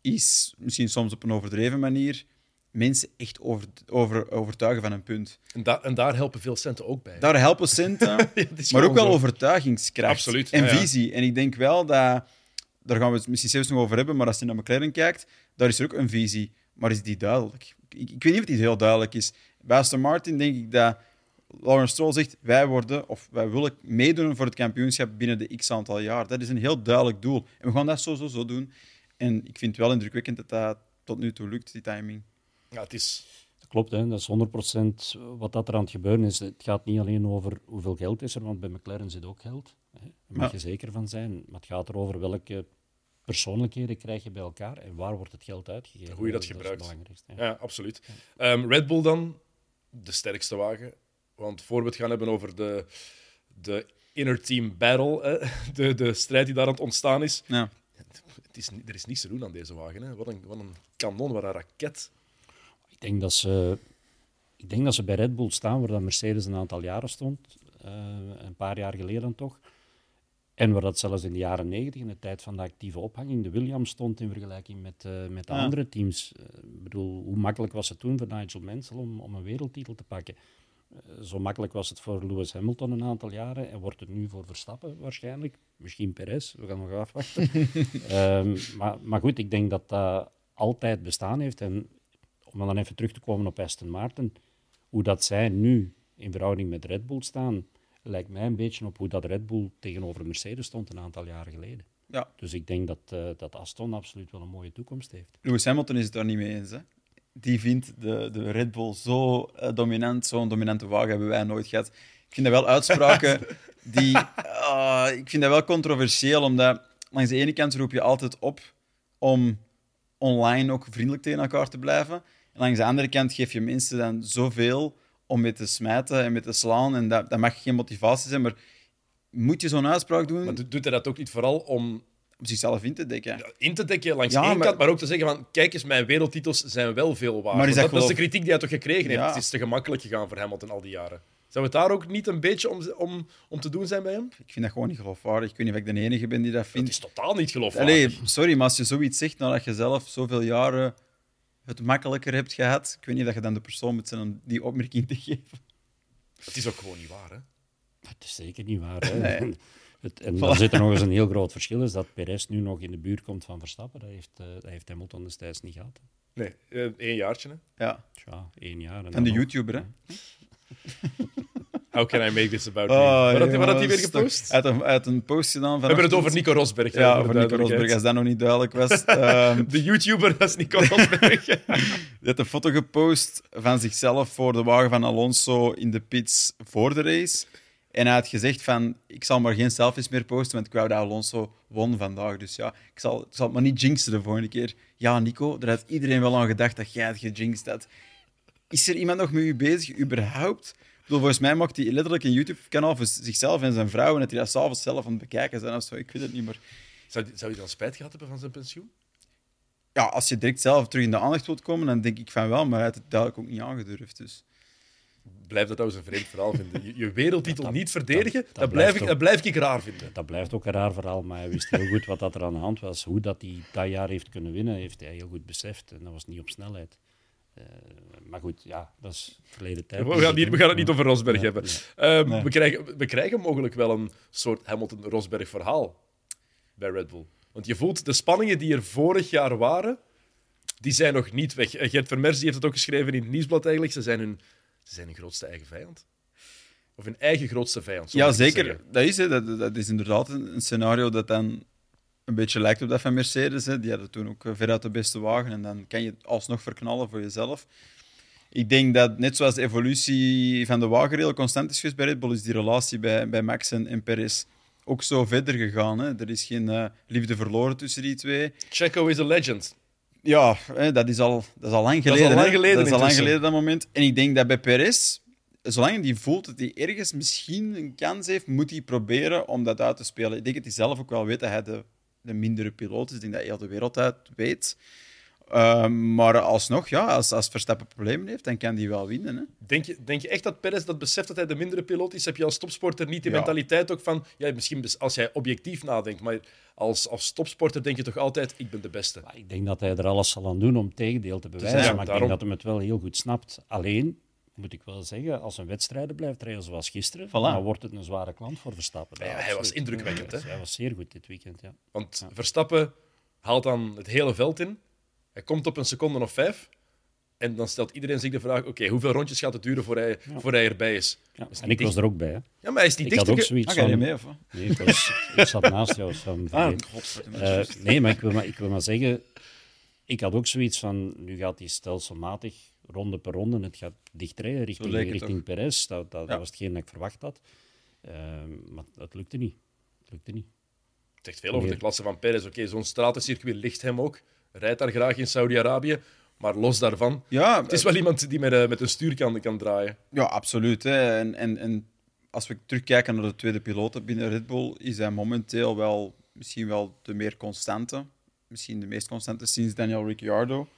is misschien soms op een overdreven manier mensen echt over, over, overtuigen van een punt. En, da- en daar helpen veel centen ook bij. Daar helpen centen, Ja, maar ook wel zo. overtuigingskracht Absoluut, en ja, ja. visie. En ik denk wel dat, daar gaan we het misschien zelfs nog over hebben, maar als je naar McLaren kijkt, daar is er ook een visie. Maar is die duidelijk? Ik, ik weet niet of die heel duidelijk is. Bij Aston Martin denk ik dat Lawrence Stroll zegt, wij worden, of wij willen meedoen voor het kampioenschap binnen de x aantal jaar. Dat is een heel duidelijk doel. En we gaan dat zo, zo, zo doen. En ik vind het wel indrukwekkend dat dat tot nu toe lukt, die timing. Ja, het is... Dat klopt, hè. dat is 100% wat dat er aan het gebeuren is. Het gaat niet alleen over hoeveel geld is er, want bij McLaren zit ook geld. Hè. Daar mag Ja. je zeker van zijn. Maar het gaat erover welke persoonlijkheden krijg je bij elkaar en waar wordt het geld uitgegeven. Hoe je dat is gebruikt. het belangrijkste. Ja. Ja, absoluut. Ehm, Red Bull dan, de sterkste wagen. Want voor we het gaan hebben over de, de inner team battle, hè, de, de strijd die daar aan het ontstaan is. Ja. Het is, er is niets te doen aan deze wagen. Hè. Wat, een, wat een kanon, wat een raket. Ik, denk dat ze, ik denk dat ze bij Red Bull staan waar dat Mercedes een aantal jaren stond. eh, een paar jaar geleden toch. En waar dat zelfs in de jaren negentig, in de tijd van de actieve ophanging, de Williams stond in vergelijking met, eh, met de Ja. andere teams. Eh, ik bedoel, hoe makkelijk was het toen voor Nigel Mansell om, om een wereldtitel te pakken? Eh, zo makkelijk was het voor Lewis Hamilton een aantal jaren en wordt het nu voor Verstappen waarschijnlijk. Misschien Perez, we gaan nog afwachten. Ehm, maar, maar goed, ik denk dat dat altijd bestaan heeft. En om dan even terug te komen op Aston Martin, hoe dat zij nu in verhouding met Red Bull staan, lijkt mij een beetje op hoe dat Red Bull tegenover Mercedes stond een aantal jaren geleden. Ja. Dus ik denk dat, eh, dat Aston absoluut wel een mooie toekomst heeft. Lewis Hamilton is het daar niet mee eens. Hè? Die vindt de, de Red Bull zo eh, dominant, zo'n dominante wagen hebben wij nooit gehad. Ik vind dat wel uitspraken die. ah, ik vind dat wel controversieel, omdat langs de ene kant roep je altijd op om online ook vriendelijk tegen elkaar te blijven. En langs de andere kant geef je mensen dan zoveel om mee te smijten en mee te slaan. En dat, dat mag geen motivatie zijn, maar moet je zo'n uitspraak doen Maar doet hij dat ook niet vooral om om zichzelf in te dekken? in te dekken langs Ja, één maar- kant, maar ook te zeggen van kijk eens, mijn wereldtitels zijn wel veel waard. Maar is dat dat, is de kritiek die hij toch gekregen heeft. Ja. Het is te gemakkelijk gegaan voor Hamilton al die jaren. Zou het daar ook niet een beetje om, om, om te doen zijn bij hem? Ik vind dat gewoon niet geloofwaardig. Ik weet niet of ik de enige ben die dat Het vindt. is totaal niet geloofwaardig. Allee, sorry, maar als je zoiets zegt nadat je zelf zoveel jaren het makkelijker hebt gehad, ik weet niet dat je dan de persoon moet zijn om die opmerking te geven. Het is ook gewoon niet waar. Hè? Het is zeker niet waar. Hè? Nee. Het, en dan zit er nog eens een heel groot verschil, is dat Perez nu nog in de buurt komt van Verstappen. Dat heeft, eh, dat heeft Hamilton destijds niet gehad. Nee, eh, één jaartje. Hè? Ja, Tja, één jaar. En van dan de nog. YouTuber, hè? How can I make this about Oh, me? Wat had, wat had hij weer gepost? Uit een, uit een post gedaan. We hebben het over Nico Rosberg. Ja, over Nico Rosberg, als dat nog niet duidelijk was. Ehm, De YouTuber, dat is Nico Rosberg. Die had een foto gepost van zichzelf voor de wagen van Alonso in de pits voor de race. En hij had gezegd van, ik zal maar geen selfies meer posten, want ik wou dat Alonso won vandaag. Dus ja, ik zal, ik zal het maar niet jinxen de volgende keer. Ja, Nico, daar had iedereen wel aan gedacht dat jij het gejinxed had. Is er iemand nog met u bezig, überhaupt? Bedoel, volgens mij maakt hij letterlijk een YouTube-kanaal voor zichzelf en zijn vrouw en dat hij dat s'avonds zelf aan het bekijken zijn of zo. Ik weet het niet, maar... Zou, zou hij dan spijt gehad hebben van zijn pensioen? Ja, als je direct zelf terug in de aandacht wilt komen, dan denk ik van wel, maar hij had het duidelijk ook niet aangedurfd. Dus. Blijf dat trouwens een vreemd verhaal vinden. Je, je wereldtitel Dat- niet verdedigen, dat- dat, dat blijf ik, ook- dat blijf ik raar vinden. Dat blijft ook een raar verhaal, maar hij wist heel goed wat dat er aan de hand was. Hoe dat hij dat jaar heeft kunnen winnen, heeft hij heel goed beseft. En dat was niet op snelheid. Eh, maar goed, ja, dat is verleden tijd. We gaan, niet, we gaan het niet over Rosberg hebben. nee. Eh, Nee. we, krijgen, we krijgen mogelijk wel een soort Hamilton-Rosberg verhaal bij Red Bull. Want je voelt de spanningen die er vorig jaar waren, die zijn nog niet weg. Eh, Gert Vermers die heeft het ook geschreven in het nieuwsblad eigenlijk. Ze zijn hun, ze zijn hun grootste eigen vijand. Of hun eigen grootste vijand. zo Ja, zeker. Dat is, hè. Dat, dat is inderdaad een, een scenario dat dan een beetje lijkt op dat van Mercedes. Hè. Die hadden toen ook eh, veruit de beste wagen en dan kan je het alsnog verknallen voor jezelf. Ik denk dat net zoals de evolutie van de wagen heel constant is geweest bij Red Bull, is die relatie bij, bij Max en, en Perez ook zo verder gegaan. Hè. Er is geen eh, liefde verloren tussen die twee. Checo is a legend. Ja, hè, dat, is al, dat is al lang is al geleden. lang geleden dat is al lang geleden, dat moment. En ik denk dat bij Perez, zolang hij voelt dat hij ergens misschien een kans heeft, moet hij proberen om dat uit te spelen. Ik denk dat hij zelf ook wel weet dat hij de, de mindere piloot is. Ik denk dat heel de wereld dat weet. Ehm, maar alsnog, ja, als, als Verstappen problemen heeft, dan kan hij wel winnen. Hè. Denk je, denk je echt dat Perez dat beseft dat hij de mindere piloot is? Heb je als topsporter niet die Ja. mentaliteit ook van... Ja, misschien als jij objectief nadenkt, maar als, als topsporter denk je toch altijd... Ik ben de beste. Maar ik denk dat hij er alles zal aan doen om het tegendeel te bewijzen. ja, maar ik denk dat hij het wel heel goed snapt. Alleen, moet ik wel zeggen, als een wedstrijden blijft rijden zoals gisteren, dan wordt het een zware klant voor Verstappen. Ja, hij was indrukwekkend, hè? Hij was zeer goed dit weekend, ja. Want Verstappen haalt dan het hele veld in. Hij komt op een seconde of vijf. En dan stelt iedereen zich de vraag: oké, hoeveel rondjes gaat het duren voor hij, voor hij erbij is? ja. is En ik was er ook bij. Hè. Ja, maar hij is niet Ik had ook zoiets Ah, van... mee, of? Nee, ik, was, ik zat naast jou. Ah, vergeet. godverdomme. Eh, nee, maar ik wil maar, ik wil maar zeggen, ik had ook zoiets van, nu gaat die stelselmatig, ronde per ronde, het gaat dicht rijden richting, richting Perez. Dat, dat, Ja. dat was hetgeen dat ik verwacht had. Eh, maar dat lukte niet. Het lukte niet. Het zegt veel over de klasse van Perez. Oké, zo'n stratencircuit ligt hem ook. Rijdt daar graag in Saudi-Arabië. Maar los daarvan, Ja, het is wel iemand die met, eh, met een stuur kan, kan draaien. Ja, absoluut. Hè. En, en, en als we terugkijken naar de tweede piloten binnen Red Bull, is hij momenteel wel misschien wel de meer constante. Misschien de meest constante sinds Daniel Ricciardo.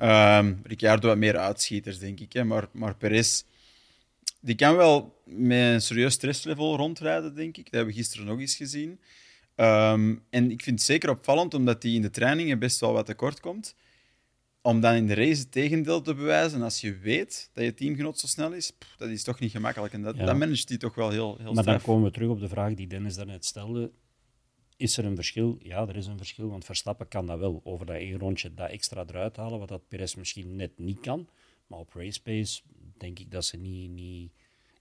Ehm Ricciardo had meer uitschieters, denk ik. Hè. Maar, maar Perez, die kan wel met een serieus stresslevel rondrijden, denk ik. Dat hebben we gisteren nog eens gezien. Ehm, en ik vind het zeker opvallend, omdat hij in de trainingen best wel wat tekort komt. Om dan in de race het tegendeel te bewijzen, als je weet dat je teamgenoot zo snel is, pff, dat is toch niet gemakkelijk. En dat, Ja. dat managt hij toch wel heel, heel Maar dan komen we terug op de vraag die Dennis daarnet stelde. Is er een verschil? Ja, er is een verschil, want Verstappen kan dat wel. Over dat één rondje dat extra eruit halen, wat dat Perez misschien net niet kan. Maar op race pace denk ik dat ze niet, niet,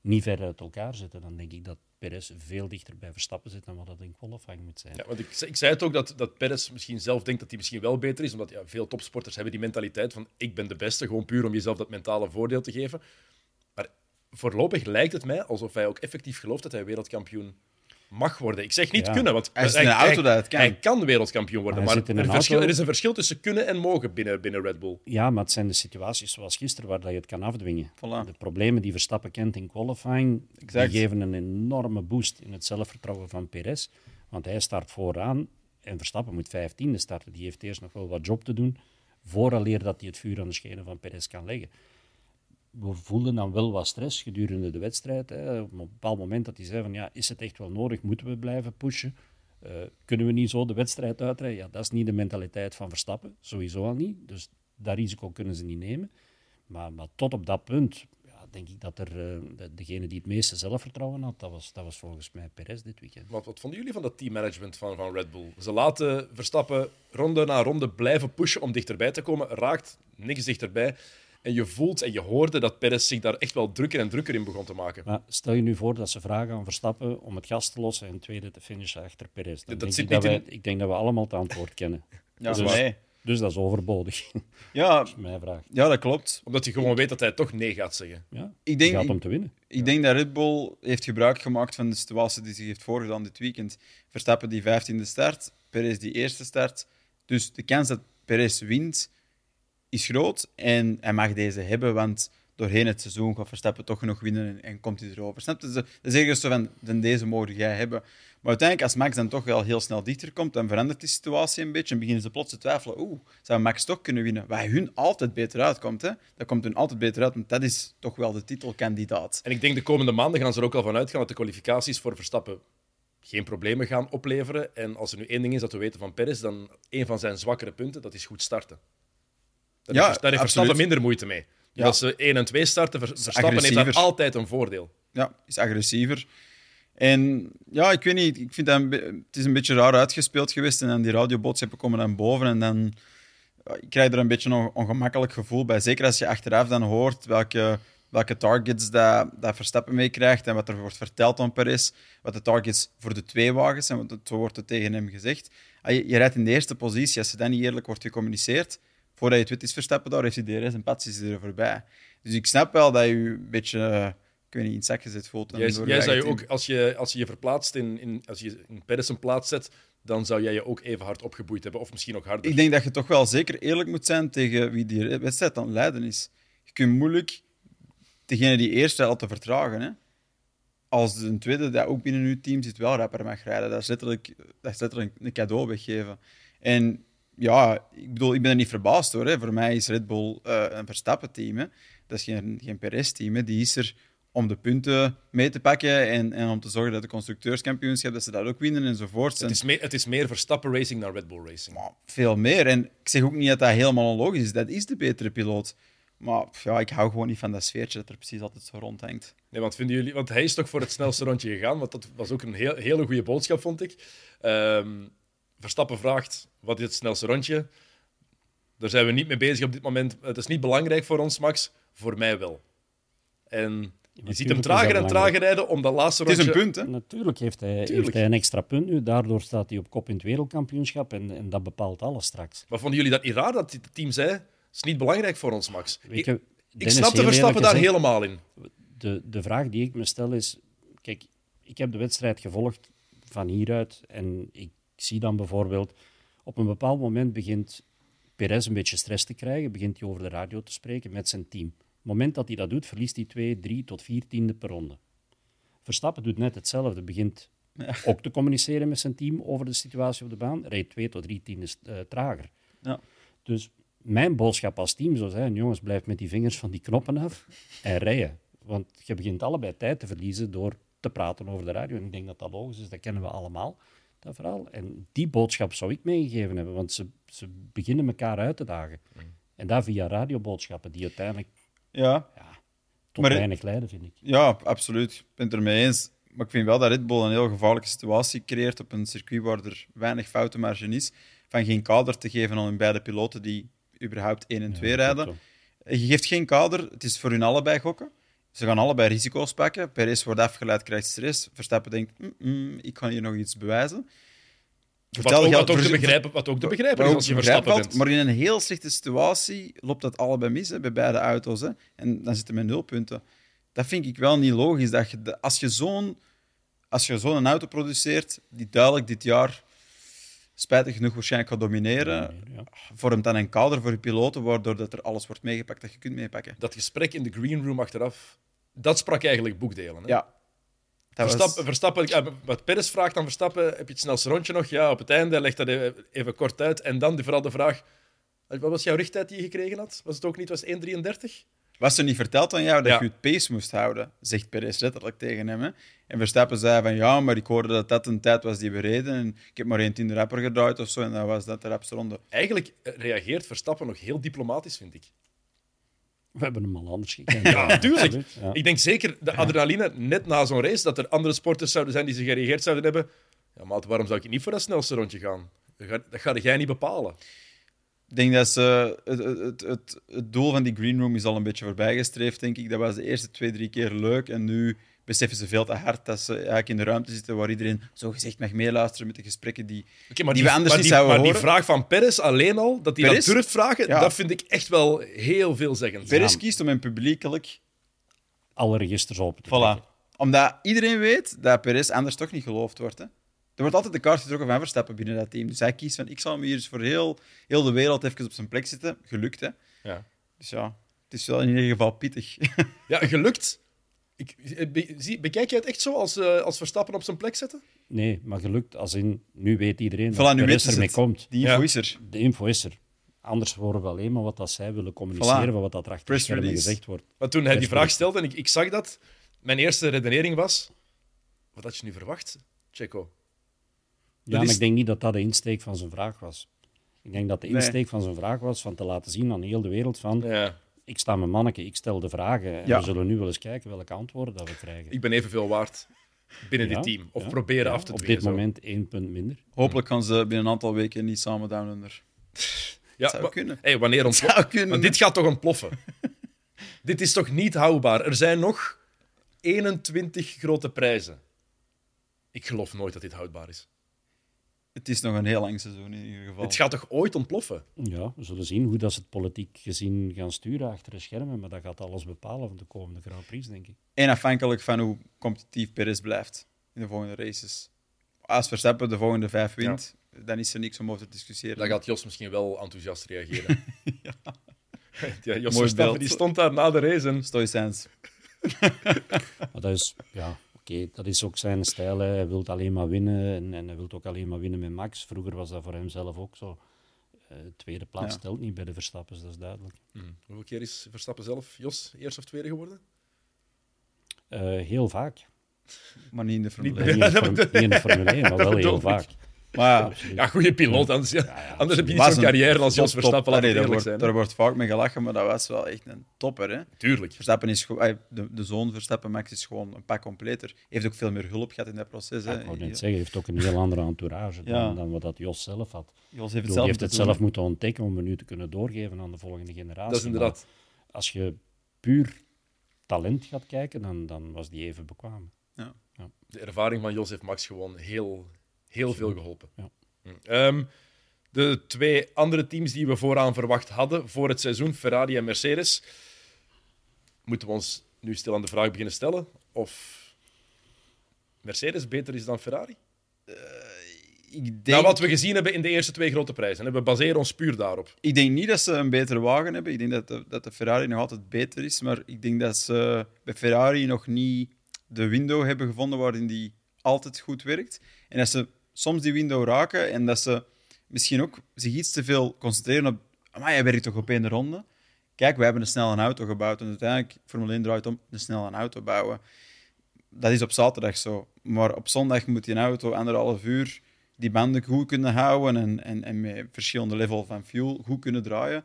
niet ver uit elkaar zitten. Dan denk ik dat Perez veel dichter bij Verstappen zit dan wat dat in qualifying moet zijn. Ja, want ik, ik zei het ook dat, dat Perez misschien zelf denkt dat hij misschien wel beter is. Omdat ja, veel topsporters hebben die mentaliteit van ik ben de beste. Gewoon puur om jezelf dat mentale voordeel te geven. Maar voorlopig lijkt het mij alsof hij ook effectief gelooft dat hij wereldkampioen mag worden. Ik zeg niet Ja. kunnen, want Hij is in een auto dat kan. hij kan wereldkampioen worden. Maar hij er, een verschil- er is een verschil tussen kunnen en mogen binnen, binnen Red Bull. Ja, maar het zijn de situaties zoals gisteren waar dat je het kan afdwingen. Voilà. De problemen die Verstappen kent in qualifying, Exact. die geven een enorme boost in het zelfvertrouwen van Perez. Want hij start vooraan en Verstappen moet 15e starten. Die heeft eerst nog wel wat job te doen, vooraleer dat hij het vuur aan de schenen van Perez kan leggen. We voelden dan wel wat stress gedurende de wedstrijd. Hè. Op een bepaald moment dat hij zei van, ja, is het echt wel nodig? Moeten we blijven pushen? Eh, kunnen we niet zo de wedstrijd uitrijden? Ja, dat is niet de mentaliteit van Verstappen, sowieso al niet. Dus dat risico kunnen ze niet nemen. Maar, maar tot op dat punt ja, denk ik dat er eh, de- degene die het meeste zelfvertrouwen had, dat was, dat was volgens mij Perez dit weekend. Wat, wat vonden jullie van dat teammanagement van, van Red Bull? Ze laten Verstappen ronde na ronde blijven pushen om dichterbij te komen. Raakt niks dichterbij. En je voelt en je hoorde dat Perez zich daar echt wel drukker en drukker in begon te maken. Maar stel je nu voor dat ze vragen aan Verstappen om het gas te lossen en tweede te finishen achter Perez. Dan Dat denk zit ik, dat niet wij, in- ik denk dat we allemaal het antwoord kennen. Ja, Dus- nee. Dus dat is overbodig, ja, is mijn vraag. ja, dat klopt. Omdat je gewoon weet dat hij toch nee gaat zeggen. Ja, Ik denk, gaat om te winnen. ik denk dat Red Bull heeft gebruik gemaakt van de situatie die zich heeft voorgedaan dit weekend. Verstappen die 15e start, Perez die eerste start. Dus de kans dat Perez wint is groot en hij mag deze hebben, want doorheen het seizoen gaat Verstappen toch nog winnen en, komt hij erover. Snap je? Dus, Dat is zo van, deze mogen jij hebben. Maar uiteindelijk, als Max dan toch wel heel snel dichter komt, dan verandert die situatie een beetje en beginnen ze plots te twijfelen. Oeh, zou Max toch kunnen winnen? Waar hun altijd beter uitkomt. Hè? Dat komt hun altijd beter uit, want dat is toch wel de titelkandidaat. En ik denk de komende maanden gaan ze er ook al van uitgaan dat de kwalificaties voor Verstappen geen problemen gaan opleveren. En als er nu één ding is dat we weten van Perez, dan een van zijn zwakkere punten, dat is goed starten. Daar Ja, heeft, daar heeft absoluut. Verstappen minder moeite mee. Ja. als ze 1 en 2 starten, Ver- Verstappen heeft daar altijd een voordeel. Ja, is agressiever. En ja, ik weet niet, ik vind dat het is een beetje raar uitgespeeld geweest. En dan die radioboodschappen komen dan boven. En dan ik krijg er een beetje een ongemakkelijk gevoel bij. Zeker als je achteraf dan hoort welke, welke targets dat, dat Verstappen meekrijgt. En wat er wordt verteld aan Perez. Wat de targets voor de twee wagens zijn. Want zo wordt het tegen hem gezegd. Ah, Je, je rijdt in de eerste positie. Als er dan niet eerlijk wordt gecommuniceerd. Voordat je het weet is Verstappen daar, heeft hij DRS en Pats is er voorbij. Dus ik snap wel dat je een beetje, eh, ik weet niet, in het zak gezet voelt. Jij, jij zou je ook, als je, als je je verplaatst in, in, als je in Perez een plaats zet, dan zou jij je ook even hard opgeboeid hebben, of misschien nog harder. Ik denk dat je toch wel zeker eerlijk moet zijn tegen wie die wedstrijd aan het leiden is. Je kunt moeilijk degene die eerste laten vertragen. Hè? Als de tweede dat ook binnen je team zit wel rapper mag rijden. Dat is letterlijk, dat is letterlijk een cadeau weggeven. En ja, ik bedoel, ik ben er niet verbaasd hoor. Hè. Voor mij is Red Bull eh, een Verstappen-team. hè. Dat is geen, geen Perez-team. hè. Die is er om de punten mee te pakken en, en om te zorgen dat de constructeurskampioenschap, dat ze dat ook winnen enzovoort. het, is meer, het is meer Verstappen Racing dan Red Bull Racing. Maar veel meer. En ik zeg ook niet dat dat helemaal onlogisch is. Dat is de betere piloot. Maar ja, ik hou gewoon niet van dat sfeertje dat er precies altijd zo rondhangt. Nee, want, vinden jullie, want hij is toch voor het snelste rondje gegaan, want dat was ook een heel, hele goede boodschap, vond ik. Ehm, Verstappen vraagt, wat is het snelste rondje? Daar zijn we niet mee bezig op dit moment. Het is niet belangrijk voor ons, Max. Voor mij wel. En je natuurlijk ziet hem trager en trager rijden om dat laatste Het is rondje... een punt, hè? Natuurlijk heeft hij, Tuurlijk. heeft hij een extra punt nu. Daardoor staat hij op kop in het wereldkampioenschap en, en dat bepaalt alles straks. Maar vonden jullie dat niet raar dat het team zei, het is niet belangrijk voor ons, Max? Weet Ik, je, ik snap de Verstappen daar gezegd, helemaal in. de, de vraag die ik me stel is: kijk, ik heb de wedstrijd gevolgd van hieruit en ik zie dan bijvoorbeeld op een bepaald moment begint Perez een beetje stress te krijgen, begint hij over de radio te spreken met zijn team. Op het moment dat hij dat doet, verliest hij twee, drie tot vier tiende per ronde. Verstappen doet net hetzelfde, begint ook te communiceren met zijn team over de situatie op de baan, rijdt twee tot drie tienden eh, trager. Ja. Dus mijn boodschap als team zou zijn: jongens, blijf met die vingers van die knoppen af en rijden. Want je begint allebei tijd te verliezen door te praten over de radio. En ik denk dat dat logisch is, dat kennen we allemaal, dat verhaal. En die boodschap zou ik meegegeven hebben, want ze, ze beginnen elkaar uit te dagen. En daar via radioboodschappen, die uiteindelijk Ja, tot Maar- weinig leiden, vind ik. ja, absoluut. Ik ben het ermee eens. Maar ik vind wel dat Red Bull een heel gevaarlijke situatie creëert op een circuit waar er weinig foutenmarge is. Van geen kader te geven aan hun beide piloten die überhaupt 1 en 2 Ja, rijden. Je geeft geen kader, het is voor hun allebei gokken. Ze gaan allebei risico's pakken. Perez wordt afgeleid, krijgt stress. Verstappen denkt, "Mm, mm, ik kan hier nog iets bewijzen. Wat ook, wat, ook te begrijpen, wat ook te begrijpen is als je Verstappen bent. Maar in een heel slechte situatie loopt dat allebei mis hè, bij beide auto's. Hè. En dan zitten we met nul punten. Dat vind ik wel niet logisch. Dat je, als je zo'n als je zo'n auto produceert, die duidelijk dit jaar spijtig genoeg waarschijnlijk gaat domineren, Ja. vormt dan een kader voor je piloten, waardoor dat er alles wordt meegepakt dat je kunt meepakken. Dat gesprek in de green room achteraf, dat sprak eigenlijk boekdelen. Hè? Ja. Dat was- Verstappen, Verstappen, wat Perez vraagt aan Verstappen, heb je het snelste rondje nog? Ja, op het einde, legt dat even, kort uit. En dan die- vooral de vraag, wat was jouw richttijd die je gekregen had? Was het ook niet, was het 1.33? Was er niet verteld aan jou dat Ja. je het pace moest houden? Zegt Perez letterlijk tegen hem. Hè? En Verstappen zei van ja, maar ik hoorde dat dat een tijd was die we reden. En ik heb maar één tiende rapper gedraaid of zo. En dan was dat de rapste ronde. Eigenlijk eh, reageert Verstappen nog heel diplomatisch, vind ik. We hebben hem al anders gekend. Ja, natuurlijk. ja. Ik denk zeker de adrenaline, net na zo'n race, dat er andere sporters zouden zijn die zich gereageerd zouden hebben. Ja, maat, waarom zou ik niet voor dat snelste rondje gaan? Dat ga, dat ga jij niet bepalen. Ik denk dat ze, het, het, het, het doel van die green room is al een beetje voorbijgestreefd, denk ik. Dat was de eerste twee, drie keer leuk. En nu beseffen ze veel te hard dat ze eigenlijk in de ruimte zitten waar iedereen zogezegd mag meeluisteren met de gesprekken die... Oké, maar Die die, we anders maar niet die, zouden maar die horen. vraag van Perez alleen al, dat hij dat durft vragen, Ja. dat vind ik echt wel heel veelzeggend. Perez kiest om hem publiekelijk... Alle registers open te Voilà. trekken. Omdat iedereen weet dat Perez anders toch niet geloofd wordt. Hè? Er wordt altijd de kaart getrokken van Verstappen binnen dat team. Dus hij kiest van, ik zal hem hier eens voor heel, heel de wereld even op zijn plek zitten. Gelukt, hè. Ja. Dus ja, het is wel in ieder geval pittig. Ja, gelukt. Ik, be- zie- bekijk jij het echt zo als, eh, als Verstappen op zijn plek zetten? Nee, maar gelukt als in, nu weet iedereen Voilà, dat nu ermee komt. Die info Ja. is er. De info is er. Anders horen we alleen maar wat dat zij willen communiceren, Voilà. wat dat er achter de Press schermen release. gezegd wordt. Maar toen hij die vraag stelde en ik, ik zag dat, mijn eerste redenering was: wat had je nu verwacht, Checo? Ja, is- maar ik denk niet dat dat de insteek van zijn vraag was. Ik denk dat de Nee. insteek van zijn vraag was van te laten zien aan heel de wereld van Ja, ik sta mijn manneke, ik stel de vragen en Ja. we zullen nu wel eens kijken welke antwoorden dat we krijgen. ik ben evenveel waard binnen Ja, dit team. Of ja, proberen ja, af te Op dwingen. dit zo. moment één punt minder. Hopelijk gaan ze binnen een aantal weken niet samen down under. Ja, zou maar- kunnen. Hey, wanneer kunnen. Maar dit gaat toch ontploffen? dit is toch niet houdbaar? Er zijn nog 21 grote prijzen. Ik geloof nooit dat dit houdbaar is. Het is nog een heel lang seizoen in ieder geval. Het gaat toch ooit ontploffen? Ja, we zullen zien hoe dat ze het politiek gezien gaan sturen achter de schermen, maar dat gaat alles bepalen van de komende Grand Prix, denk ik. En afhankelijk van hoe competitief Perez blijft in de volgende races. Als Verstappen de volgende vijf wint, dan is er niks om over te discussiëren. Dan gaat Jos misschien wel enthousiast reageren. ja. Jos Mooi Verstappen die stond daar na de race en Stoïcijns. Maar dat is, ja, oké, dat is ook zijn stijl. hè. Hij wil alleen maar winnen en, en hij wil ook alleen maar winnen met Max. Vroeger was dat voor hem zelf ook zo. Eh, tweede plaats Ja. telt niet bij de Verstappens, dat is duidelijk. Hm. Hoeveel keer is Verstappen zelf, Jos, eerst of tweede geworden? Eh, heel vaak. Maar niet in de Formule Niet- Eh, 1. niet, in de Form- niet in de Formule 1, maar wel heel ik. vaak. Maar ja. Ja, goede piloot. Anders, ja, ja, anders heb je niet zo'n een carrière als Jos. Verstappen. Laat Allee, daar, eerlijk wordt, zijn. daar wordt vaak mee gelachen, maar dat was wel echt een topper. Hè? Tuurlijk. Verstappen is de, de zoon Verstappen, Max, is gewoon een pak completer. Heeft ook veel meer hulp gehad in dat proces. Ja, Hè? ik wou net zeggen, hij heeft ook een heel andere entourage dan, Ja. dan wat dat Jos zelf had. Jos heeft het zelf heeft het doen, zelf moeten ontdekken om het nu te kunnen doorgeven aan de volgende generatie. Dat is inderdaad. Maar als je puur talent gaat kijken, dan, dan was die even bekwaam. De ervaring van Jos heeft Max gewoon heel, heel veel geholpen. Ja. Hm. Ehm, de twee andere teams die we vooraan verwacht hadden voor het seizoen, Ferrari en Mercedes, moeten we ons nu stil aan de vraag beginnen stellen of Mercedes beter is dan Ferrari? Ik denk, Nou, wat we gezien hebben in de eerste twee grote prijzen. hè. We baseren ons puur daarop. ik denk niet dat ze een betere wagen hebben. Ik denk dat de, dat de Ferrari nog altijd beter is. Maar ik denk dat ze bij Ferrari nog niet de window hebben gevonden waarin die altijd goed werkt. En dat ze soms die window raken en dat ze misschien ook zich iets te veel concentreren op. Maar hij werkt toch op één ronde? Kijk, we hebben een snelle auto gebouwd. En uiteindelijk, Formule 1 draait om een snelle auto bouwen. Dat is op zaterdag zo. Maar op zondag moet die auto anderhalf uur die banden goed kunnen houden en, en, en met verschillende level van fuel goed kunnen draaien.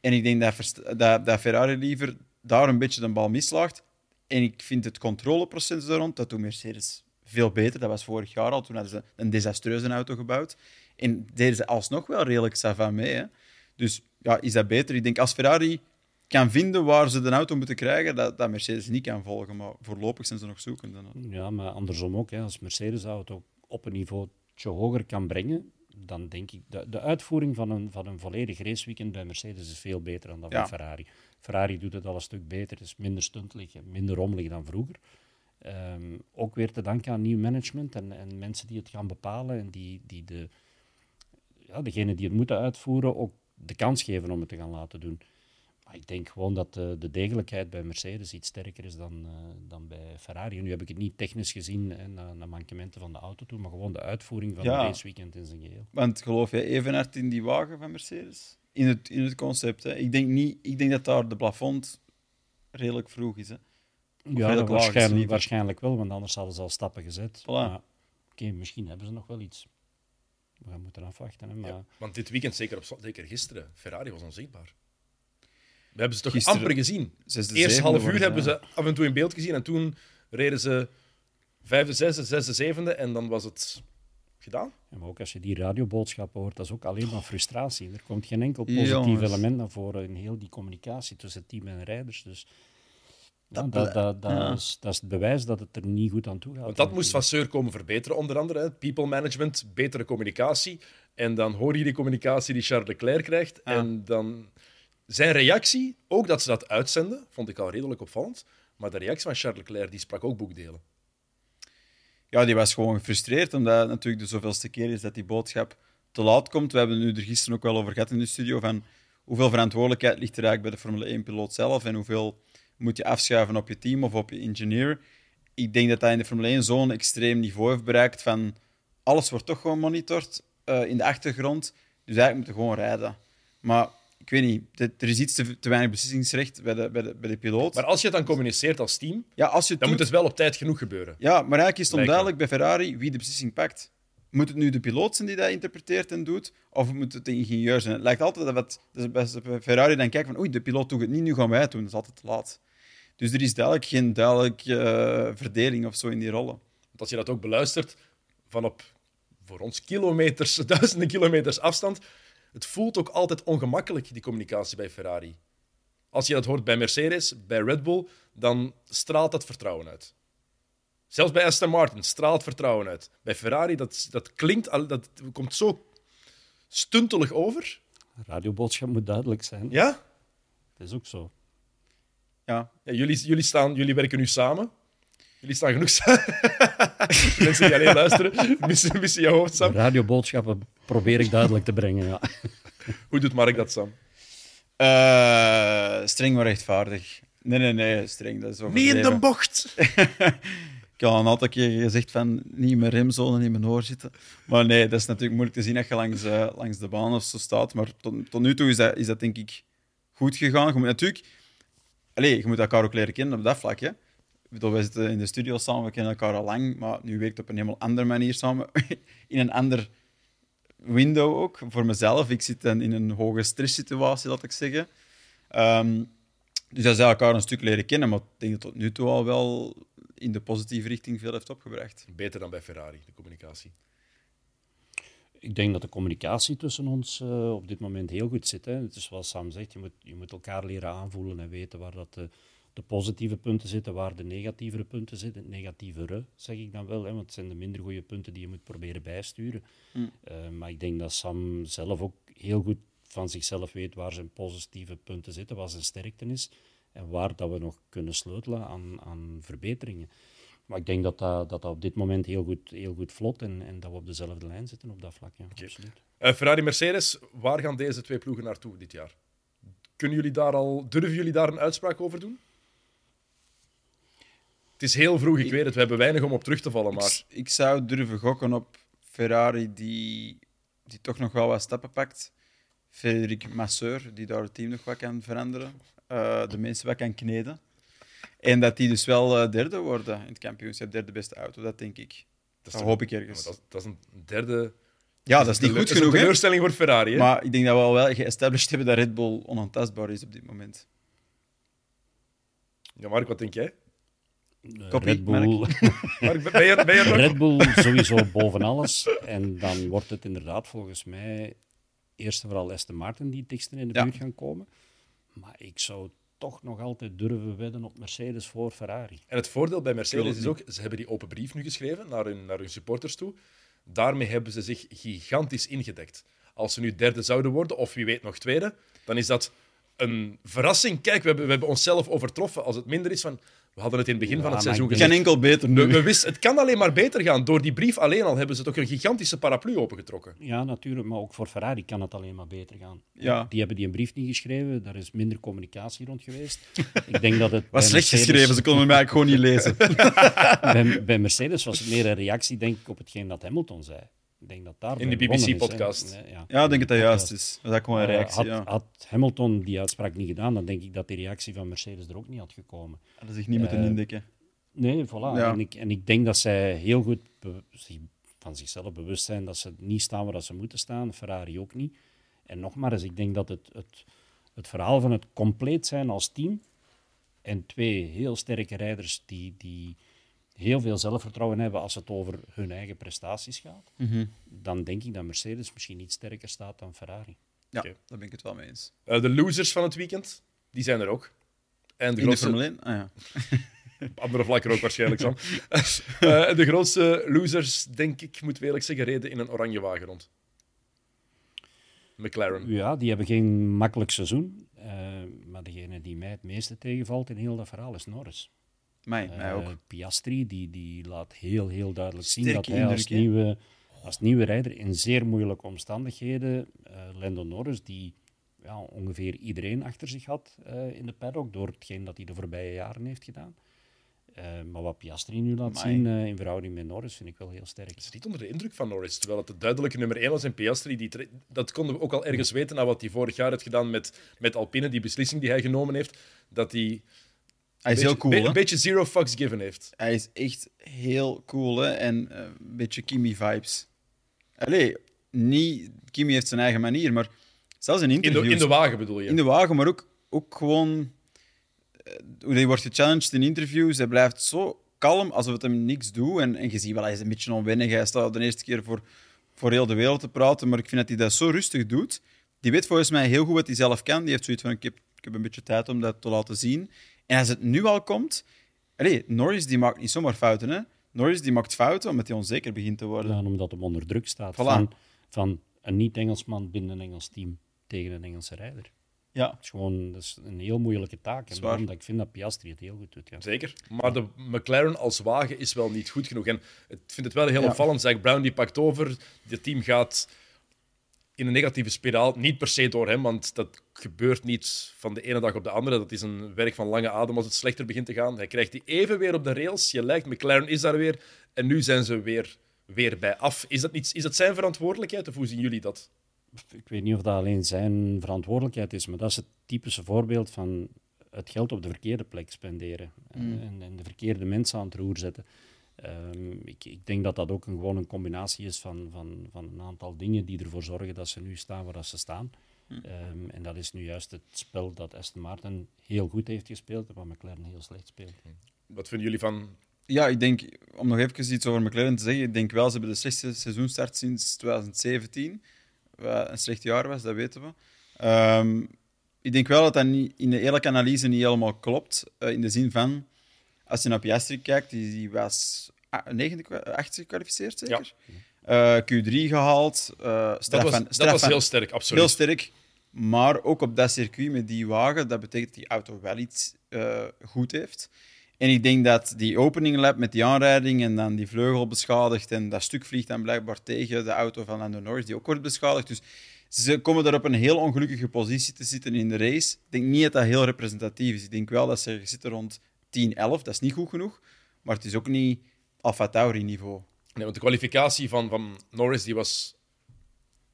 En ik denk dat, dat, dat Ferrari liever daar een beetje de bal mislaagt. En ik vind het controleproces er rond, dat doet Mercedes veel beter. Dat was vorig jaar al, toen hadden ze een desastreuze auto gebouwd. En deden ze alsnog wel redelijk savant mee. Hè. Dus ja, is dat beter? Ik denk als Ferrari kan vinden waar ze de auto moeten krijgen, dat, dat Mercedes niet kan volgen. Maar voorlopig zijn ze nog zoekende. Ja, maar andersom ook. Hè. Als Mercedes de auto op een niveau hoger kan brengen, dan denk ik... De, de uitvoering van een, van een volledig raceweekend bij Mercedes is veel beter dan dat Ja. bij Ferrari. Ferrari doet het al een stuk beter, is minder stuntelig en minder rommelig dan vroeger. Ehm, ook weer te danken aan nieuw management en, en mensen die het gaan bepalen en die, die de, ja, degene die het moeten uitvoeren ook de kans geven om het te gaan laten doen. Maar ik denk gewoon dat de, de degelijkheid bij Mercedes iets sterker is dan, uh, dan bij Ferrari. Nu heb ik het niet technisch gezien hè, naar, naar mankementen van de auto toe, maar gewoon de uitvoering van Ja. het raceweekend in zijn geheel. Want geloof jij evenhard in die wagen van Mercedes? In het, in het concept. Hè? Ik, denk niet, ik denk dat daar de plafond redelijk vroeg is. Hè? Ja, dat waarschijnlijk, waarschijnlijk wel, want anders hadden ze al stappen gezet. Voilà. Maar, misschien hebben ze nog wel iets. We gaan moeten afwachten. Hè, maar, Ja, want dit weekend, zeker, op, zeker gisteren, Ferrari was onzichtbaar. We hebben ze toch Gisteren- amper gezien. Eerst half uur worden hebben ze- ze af en toe in beeld gezien en toen reden ze vijfde, zesde, zesde, zevende en dan was het gedaan. Ja, maar ook als je die radioboodschappen hoort, dat is ook alleen maar frustratie. Er komt geen enkel Jongens. positief element naar voren in heel die communicatie tussen team en rijders. Dus Dat dat, dat, dat, ja. is, dat is het bewijs dat het er niet goed aan toe gaat. Want dat moest Vasseur komen verbeteren, onder andere. Hè. People management, betere communicatie. En dan hoor je die communicatie die Charles Leclerc krijgt. Ja. En dan zijn reactie, ook dat ze dat uitzenden, vond ik al redelijk opvallend. Maar de reactie van Charles Leclerc die sprak ook boekdelen. Ja, die was gewoon gefrustreerd, omdat het natuurlijk de zoveelste keer is dat die boodschap te laat komt. We hebben het nu er gisteren ook wel over gehad in de studio, van hoeveel verantwoordelijkheid ligt er eigenlijk bij de Formule 1-piloot zelf en hoeveel moet je afschuiven op je team of op je engineer. Ik denk dat dat in de Formule 1 zo'n extreem niveau heeft bereikt van alles wordt toch gewoon monitord eh, in de achtergrond, dus eigenlijk moeten we gewoon rijden. Maar ik weet niet, er is iets te, te weinig beslissingsrecht bij de, bij, de, bij de piloot. Maar als je het dan communiceert als team, ja, als je dan doet- moet het wel op tijd genoeg gebeuren. ja, maar eigenlijk is het onduidelijk bij Ferrari wie de beslissing pakt. Moet het nu de piloot zijn die dat interpreteert en doet, of moet het de ingenieur zijn? Het lijkt altijd dat wat, dat bij Ferrari dan kijken van oei, de piloot doet het niet, nu gaan wij het doen. Dat is altijd te laat. Dus er is duidelijk geen duidelijke eh, verdeling of zo in die rollen. Want als je dat ook beluistert van op voor ons kilometers, duizenden kilometers afstand, het voelt ook altijd ongemakkelijk, die communicatie bij Ferrari. Als je dat hoort bij Mercedes, bij Red Bull, dan straalt dat vertrouwen uit. Zelfs bij Aston Martin straalt vertrouwen uit. Bij Ferrari, dat, dat klinkt, al- dat komt zo stuntelig over. radioboodschap moet duidelijk zijn. Ja? Dat is ook zo. Ja, Ja, jullie, jullie, staan, jullie werken nu samen. Jullie staan genoeg samen. Mensen die alleen luisteren, missen, missen je hoofd, Sam. Radioboodschappen probeer ik duidelijk te brengen. Ja. Hoe doet Mark dat, Sam? Eh, streng maar rechtvaardig. Nee, nee, nee, streng. Dat is overdreven. bocht! Ik had een aantal keer gezegd van niet in mijn remzone in mijn oor zitten. Maar nee, dat is natuurlijk moeilijk te zien als je langs, eh, langs de baan of zo staat. Maar tot, tot nu toe is dat, is dat denk ik goed gegaan. Je moet natuurlijk... Allez, je moet elkaar ook leren kennen op dat vlak. Hè. Wij zitten in de studio samen, we kennen elkaar al lang, maar nu werkt het op een helemaal andere manier samen. in een ander window ook, voor mezelf. Ik zit in een hoge stresssituatie, laat ik zeggen. Ehm, dus dat zij elkaar een stuk leren kennen, maar ik denk dat tot nu toe al wel in de positieve richting veel heeft opgebracht. Beter dan bij Ferrari, de communicatie. Ik denk dat de communicatie tussen ons eh, op dit moment heel goed zit. Hè. Het is zoals Sam zegt, je moet, je moet elkaar leren aanvoelen en weten waar dat de, de positieve punten zitten, waar de negatievere punten zitten. Het negatievere, zeg ik dan wel, hè, want het zijn de minder goede punten die je moet proberen bijsturen. Mm. Eh, maar ik denk dat Sam zelf ook heel goed van zichzelf weet waar zijn positieve punten zitten, wat zijn sterkte is en waar dat we nog kunnen sleutelen aan, aan verbeteringen. Maar ik denk dat dat, dat, dat op dit moment heel goed, heel goed vlot en, en dat we op dezelfde lijn zitten op dat vlak. Ja, absoluut. Eh, Ferrari-Mercedes, waar gaan deze twee ploegen naartoe dit jaar? Kunnen jullie daar al, durven jullie daar een uitspraak over doen? Het is heel vroeg, ik weet het. We hebben weinig om op terug te vallen, maar Ik, ik zou durven gokken op Ferrari, die, die toch nog wel wat stappen pakt. Frederik Masseur, die daar het team nog wat kan veranderen. Eh, de mensen wat kan kneden. En dat die dus wel eh, derde worden in het kampioenschap. Derde beste auto, dat denk ik. Dat, is hoop ik ergens. dat, is- dat is een derde... ja, dat is niet goed dat is genoeg, een teleurstelling voor Ferrari, hè? Maar ik denk dat we al wel geestablished hebben dat Red Bull onaantastbaar is op dit moment. Ja, Mark, wat denk jij? Red Bull, Mark, ben je, ben je er? Red Bull sowieso boven alles. En dan wordt het inderdaad volgens mij eerst en vooral Aston Martin die teksten in de Ja. buurt gaan komen. Maar ik zou toch nog altijd durven wedden op Mercedes voor Ferrari. En het voordeel bij Mercedes is ook, ze hebben die open brief nu geschreven naar hun, naar hun supporters toe. Daarmee hebben ze zich gigantisch ingedekt. Als ze nu derde zouden worden, of wie weet nog tweede, dan is dat een verrassing. Kijk, we hebben, we hebben onszelf overtroffen. Als het minder is van, We hadden het in het begin Ja, van het seizoen gezegd. Geen enkel beter We, nu. we wisten, het kan alleen maar beter gaan. Door die brief alleen al hebben ze toch een gigantische paraplu opengetrokken. Ja, natuurlijk, maar ook voor Ferrari kan het alleen maar beter gaan. Ja. Die hebben die een brief niet geschreven, daar is minder communicatie rond geweest. Ik denk dat het was slecht Mercedes- geschreven, ze konden hem eigenlijk gewoon niet lezen. bij, bij Mercedes was het meer een reactie, denk ik, op hetgeen dat Hamilton zei. Ik denk dat daar In de. BBC-podcast. Ja, Ja, ik denk dat dat juist is. Dat is gewoon een Eh, reactie. had, ja. had Hamilton die uitspraak niet gedaan, dan denk ik dat die reactie van Mercedes er ook niet had gekomen. Hadden zich niet moeten eh, indekken. Nee, voilà. Ja. En, ik, en ik denk dat zij heel goed be- zich- van zichzelf bewust zijn dat ze niet staan waar ze moeten staan. Ferrari ook niet. En nogmaals, ik denk dat het, het, het verhaal van het compleet zijn als team en twee heel sterke rijders die, die heel veel zelfvertrouwen hebben als het over hun eigen prestaties gaat, Mhm. dan denk ik dat Mercedes misschien iets sterker staat dan Ferrari. Ja, daar ben ik het wel mee eens. Eh, de losers van het weekend, die zijn er ook. En de In de grootste, Formule 1? Ah, ja. op andere vlakken ook waarschijnlijk, Sam. Eh, de grootste losers, denk ik, moet eerlijk zeggen, reden in een oranje wagen rond. McLaren. Ja, die hebben geen makkelijk seizoen. eh, maar degene die mij het meeste tegenvalt in heel dat verhaal is Norris. Mij, mij Eh, ook. Piastri die, die laat heel, heel duidelijk zien Sterke dat hij als indruk, nieuwe, als nieuwe rijder in zeer moeilijke omstandigheden, eh Lando Norris, die ja, ongeveer iedereen achter zich had eh, in de paddock, door hetgeen dat hij de voorbije jaren heeft gedaan. Eh, maar wat Piastri nu laat Amai. zien eh, in verhouding met Norris vind ik wel heel sterk. is niet onder de indruk van Norris. Terwijl het de duidelijke nummer 1 was en Piastri. Die dat konden we ook al ergens weten na wat hij vorig jaar heeft gedaan met, met Alpine, die beslissing die hij genomen heeft. Dat hij Hij is heel cool, be- hè? een beetje zero fucks given heeft. Hij is echt heel cool, hè? En eh, een beetje Kimi-vibes. Allee, niet... Kimi heeft zijn eigen manier, maar zelfs in In interviews... de, in de wagen bedoel je? in de wagen, maar ook, ook gewoon... eh, Hoe hij wordt gechallenged in interviews, hij blijft zo kalm alsof het hem niks doet. En, en je ziet wel, hij is een beetje onwennig. Hij staat de eerste keer voor, voor heel de wereld te praten, maar ik vind dat hij dat zo rustig doet. Die weet volgens mij heel goed wat hij zelf kan. Die heeft zoiets van, ik heb, ik heb een beetje tijd om dat te laten zien. En als het nu al komt... Allee, Norris die maakt niet zomaar fouten, hè. Norris die maakt fouten omdat hij onzeker begint te worden. Ja, omdat hem onder druk staat Voilà. van, van een niet-Engelsman binnen een Engels team tegen een Engelse rijder. Ja. Het is gewoon dat is een heel moeilijke taak. En dat ik vind dat Piastri het heel goed doet. Ja. Zeker. Maar de McLaren als wagen is wel niet goed genoeg. En ik vind het wel heel Ja. opvallend. Zach Brown die pakt over. Het team gaat in een negatieve spiraal. Niet per se door hem, want dat gebeurt niet van de ene dag op de andere. Dat is een werk van lange adem als het slechter begint te gaan. Hij krijgt die even weer op de rails. Je lijkt, McLaren is daar weer. En nu zijn ze weer, weer bij af. Is dat, niet, is dat zijn verantwoordelijkheid of hoe zien jullie dat? Ik weet niet of dat alleen zijn verantwoordelijkheid is, maar dat is het typische voorbeeld van het geld op de verkeerde plek spenderen Mm. en, en de verkeerde mensen aan het roer zetten. Ehm, ik, ik denk dat dat ook een, gewoon een combinatie is van, van, van een aantal dingen die ervoor zorgen dat ze nu staan waar dat ze staan. Mm. Ehm, en dat is nu juist het spel dat Aston Martin heel goed heeft gespeeld en wat McLaren heel slecht speelt. Wat vinden jullie van... Ja, ik denk, om nog even iets over McLaren te zeggen, ik denk wel, ze hebben de slechtste seizoenstart sinds 2017. Wat een slecht jaar was, dat weten we. Ehm, ik denk wel dat dat niet, in de eerlijke analyse niet helemaal klopt. eh, in de zin van, als je naar Piastri kijkt, die, die was negende, achtste gekwalificeerd, zeker? Eh, Q3 gehaald. eh Dat straf was, dat was heel sterk, absoluut. Heel sterk. Maar ook op dat circuit met die wagen, dat betekent dat die auto wel iets eh, goed heeft. En ik denk dat die opening lap met die aanrijding en dan die vleugel beschadigd en dat stuk vliegt dan blijkbaar tegen de auto van Lando Norris, die ook wordt beschadigd. Dus ze komen daar op een heel ongelukkige positie te zitten in de race. Ik denk niet dat dat heel representatief is. Ik denk wel dat ze zitten rond 10, 11. Dat is niet goed genoeg. Maar het is ook niet Alfa niveau. Nee, want de kwalificatie van, van Norris die was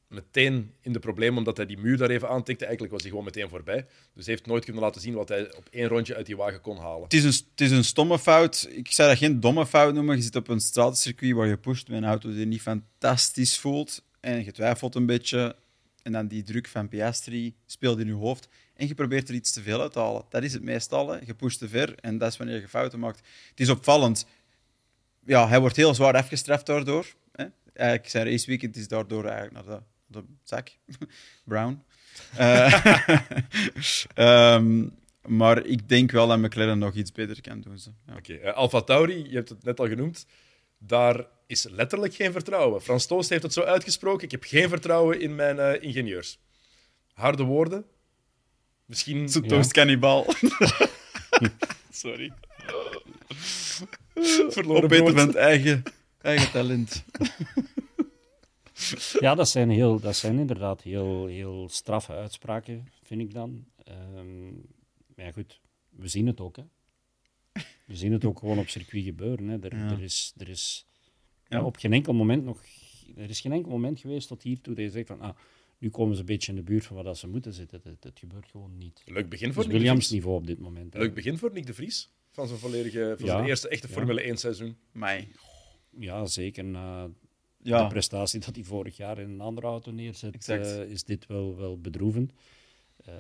meteen in de problemen, omdat hij die muur daar even aantikte. Eigenlijk was hij gewoon meteen voorbij. Dus hij heeft nooit kunnen laten zien wat hij op één rondje uit die wagen kon halen. Het is, een, het is een stomme fout. Ik zou dat geen domme fout noemen. Je zit op een straatcircuit waar je pusht met een auto die je niet fantastisch voelt. En je twijfelt een beetje. En dan die druk van Piastri speelt in je hoofd. En je probeert er iets te veel uit te halen. Dat is het meestal. Hè. Je pusht te ver en dat is wanneer je fouten maakt. Het is opvallend. Ja, hij wordt heel zwaar afgestraft daardoor. Hè. Eigenlijk zijn raceweekend is daardoor eigenlijk naar de, de zak. Brown. Eh, ehm, maar ik denk wel dat McLaren nog iets beter kan doen. Ze. Ja. Oké, eh, Alfa Tauri, je hebt het net al genoemd. Daar is letterlijk geen vertrouwen. Frans Toost heeft het zo uitgesproken. Ik heb geen vertrouwen in mijn eh, ingenieurs. Harde woorden. Misschien... Zo'n Ja. toastcannibal. Sorry. Verloren Opeten van het eigen, eigen talent. Ja, dat zijn, heel, dat zijn inderdaad heel, heel straffe uitspraken, vind ik dan. Ehm, maar ja, goed, we zien het ook. Hè. We zien het ook gewoon op circuit gebeuren. Hè. Er, Ja. er is, er is ja, Ja. op geen enkel moment nog... Er is geen enkel moment geweest tot hiertoe dat je zegt van... Ah, nu komen ze een beetje in de buurt van wat dat ze moeten zitten. Het, het, het gebeurt gewoon niet. Leuk begin voor Nick Williams niveau op dit moment. hè. Leuk begin voor Nick de Vries. Van zijn volledige, van Ja. zijn eerste echte Ja. Formule 1 seizoen. Mij. Ja, zeker na de Ja, prestatie dat hij vorig jaar in een andere auto neerzet, eh, is dit wel, wel bedroevend. Eh,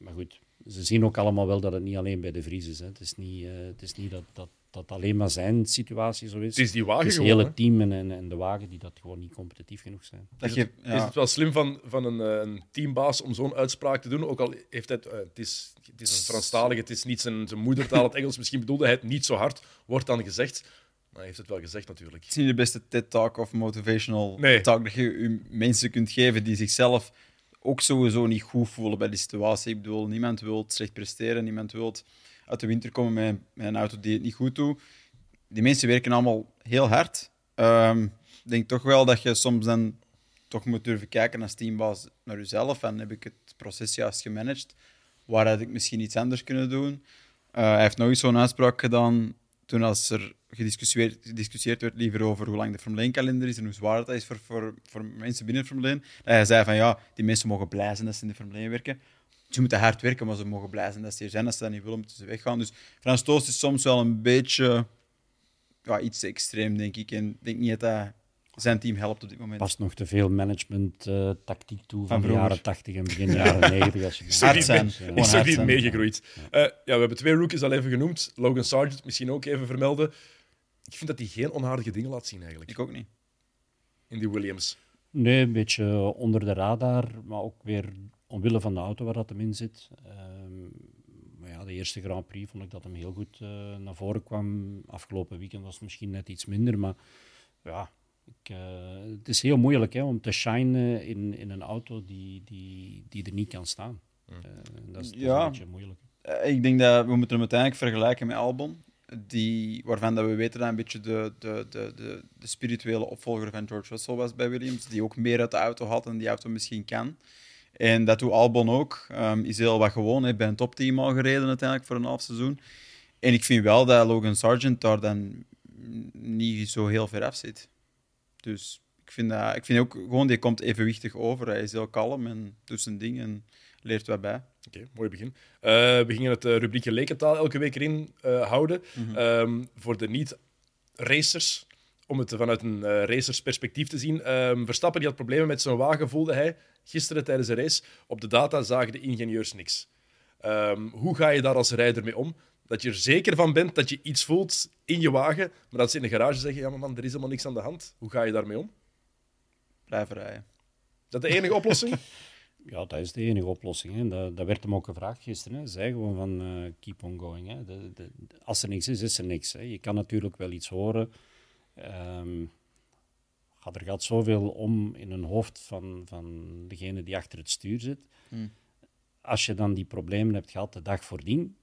maar goed, ze zien ook allemaal wel dat het niet alleen bij de Vries is. Hè. Het is niet, eh, het is niet dat, dat dat alleen maar zijn situatie zo is. Het is die wagen Het is het gewoon. hele hè. team en, de wagen die dat gewoon niet competitief genoeg zijn. dat Is je, ja. is het wel slim van, van een, eh, een teambaas om zo'n uitspraak te doen? Ook al heeft hij het, eh, het, is, het is een Franstalige, het is niet zijn, zijn moedertaal, het Engels. Misschien bedoelde hij het niet zo hard, wordt dan gezegd. Maar hij heeft het wel gezegd natuurlijk. Het is niet de beste TED-talk of motivational Nee. talk dat je je mensen kunt geven die zichzelf ook sowieso niet goed voelen bij die situatie. Ik bedoel, niemand wil slecht presteren, niemand wil uit de winter komen met, met een auto die het niet goed doet. Die mensen werken allemaal heel hard. Ehm, ik denk toch wel dat je soms dan toch moet durven kijken als teambaas naar jezelf. En heb ik het proces juist gemanaged? Waar had ik misschien iets anders kunnen doen? Eh, hij heeft nog eens zo'n uitspraak gedaan toen als er gediscussieerd, gediscussieerd werd liever over hoe lang de Formule 1-kalender is en hoe zwaar dat is voor, voor, voor mensen binnen de Formule 1. Dat hij zei van ja, die mensen mogen blij zijn dat ze in de Formule 1 werken. Ze moeten hard werken, maar ze mogen blij zijn dat ze hier zijn. Als ze dat niet willen, moeten ze weggaan. Dus Frans Toos is soms wel een beetje ja, iets te extreem, denk ik. En ik denk niet dat hij zijn team helpt op dit moment. Past nog te veel management-tactiek toe van, de jaren 80 en begin jaren 90. Als je Is er Hard niet zijn. is er niet meegegroeid. Eh, ja, we hebben twee rookies al even genoemd. Logan Sargent misschien ook even vermelden. Ik vind dat hij geen onaardige dingen laat zien eigenlijk Ik ook niet. in die Williams. Nee, een beetje onder de radar, maar ook weer omwille van de auto waar dat hem in zit. Ehm, maar ja, de eerste Grand Prix vond ik dat hem heel goed eh, naar voren kwam. Afgelopen weekend was het misschien net iets minder, maar ja, ik, eh, het is heel moeilijk hè, om te shinen in, in een auto die, die, die er niet kan staan. Eh, dat is, dat is Ja. een beetje moeilijk. Ik denk dat we moeten hem uiteindelijk vergelijken met Albon. Die, waarvan dat we weten dat hij een beetje de, de, de, de, de spirituele opvolger van George Russell was bij Williams. Die ook meer uit de auto had en die auto misschien kan. En dat doet Albon ook. Ehm, is heel wat gewoon. Heeft bij een topteam al gereden uiteindelijk voor een half seizoen. En ik vind wel dat Logan Sargent daar dan niet zo heel ver af zit. Dus ik vind, dat, ik vind ook gewoon, die komt evenwichtig over. Hij is heel kalm en doet zijn ding en leert wat bij. Oké, mooi begin. Eh, we gingen het uh, rubriekje lekentaal elke week erin eh, houden. Ehm, voor de niet-racers, om het vanuit een eh racersperspectief te zien. Ehm, Verstappen die had problemen met zijn wagen, voelde hij gisteren tijdens de race. Op de data zagen de ingenieurs niks. Ehm, hoe ga je daar als rijder mee om? Dat je er zeker van bent dat je iets voelt in je wagen, maar dat ze in de garage zeggen: Ja, maar man, er is helemaal niks aan de hand. Hoe ga je daarmee om? Blijven rijden. Is dat de enige oplossing? Ja, dat is de enige oplossing. Hè. Dat, dat werd hem ook gevraagd gisteren. Hè. Zij gewoon van eh, keep on going. Hè. De, de, als er niks is, is er niks. Hè. Je kan natuurlijk wel iets horen. Gaat er gaat zoveel om in een hoofd van, van degene die achter het stuur zit. Hmm. Als je dan die problemen hebt gehad de dag voordien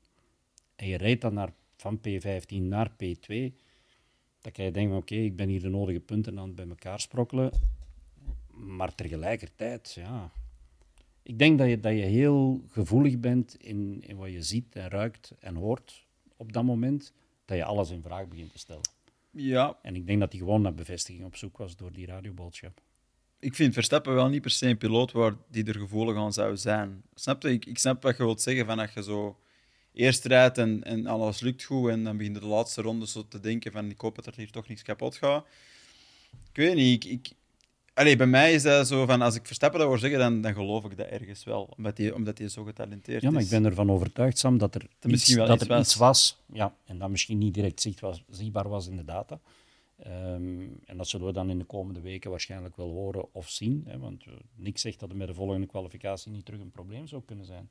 en je rijdt dan naar, van P15 naar P2, dan kan je denken, oké, ik ben hier de nodige punten aan het bij elkaar sprokkelen. Maar tegelijkertijd, ja, ik denk dat je, dat je heel gevoelig bent in, in wat je ziet en ruikt en hoort op dat moment, dat je alles in vraag begint te stellen. Ja, En ik denk dat hij gewoon naar bevestiging op zoek was door die radioboodschap. ik vind Verstappen wel niet per se een piloot waar die er gevoelig aan zou zijn. Snap je? Ik, ik snap wat je wilt zeggen van dat je zo eerst rijdt en, en alles lukt goed en dan begin je de laatste ronde zo te denken van ik hoop dat er hier toch niks kapot gaat. Ik weet niet, ik... ik Allee, bij mij is dat zo van, als ik Verstappen dat hoor zeggen, dan, dan geloof ik dat ergens wel. Omdat hij omdat die zo getalenteerd Ja, maar is. ik ben ervan overtuigd, Sam, dat er, iets, misschien wel dat iets er was. iets was. Ja, en dat misschien niet direct zichtbaar, zichtbaar was in de data. Ehm, en dat zullen we dan in de komende weken waarschijnlijk wel horen of zien. Hè, want eh, niks zegt dat er met de volgende kwalificatie niet terug een probleem zou kunnen zijn.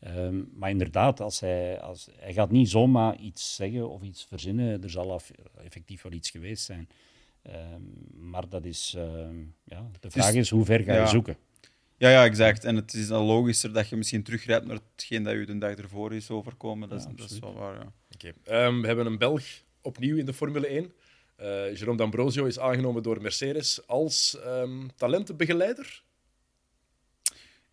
Ehm, maar inderdaad, als hij, als, hij gaat niet zomaar iets zeggen of iets verzinnen. Er zal af- effectief wel iets geweest zijn. Ehm, maar dat is, ehm, ja, de vraag is hoe ver ga je ja. zoeken? Ja, ja, exact. En het is dan logischer dat je misschien teruggrijpt naar hetgeen dat je de dag ervoor is overkomen. Dat is, dat wel waar, ja. Oké. Ehm, we hebben een Belg opnieuw in de Formule 1. Eh Jerome D'Ambrosio is aangenomen door Mercedes als ehm, talentenbegeleider.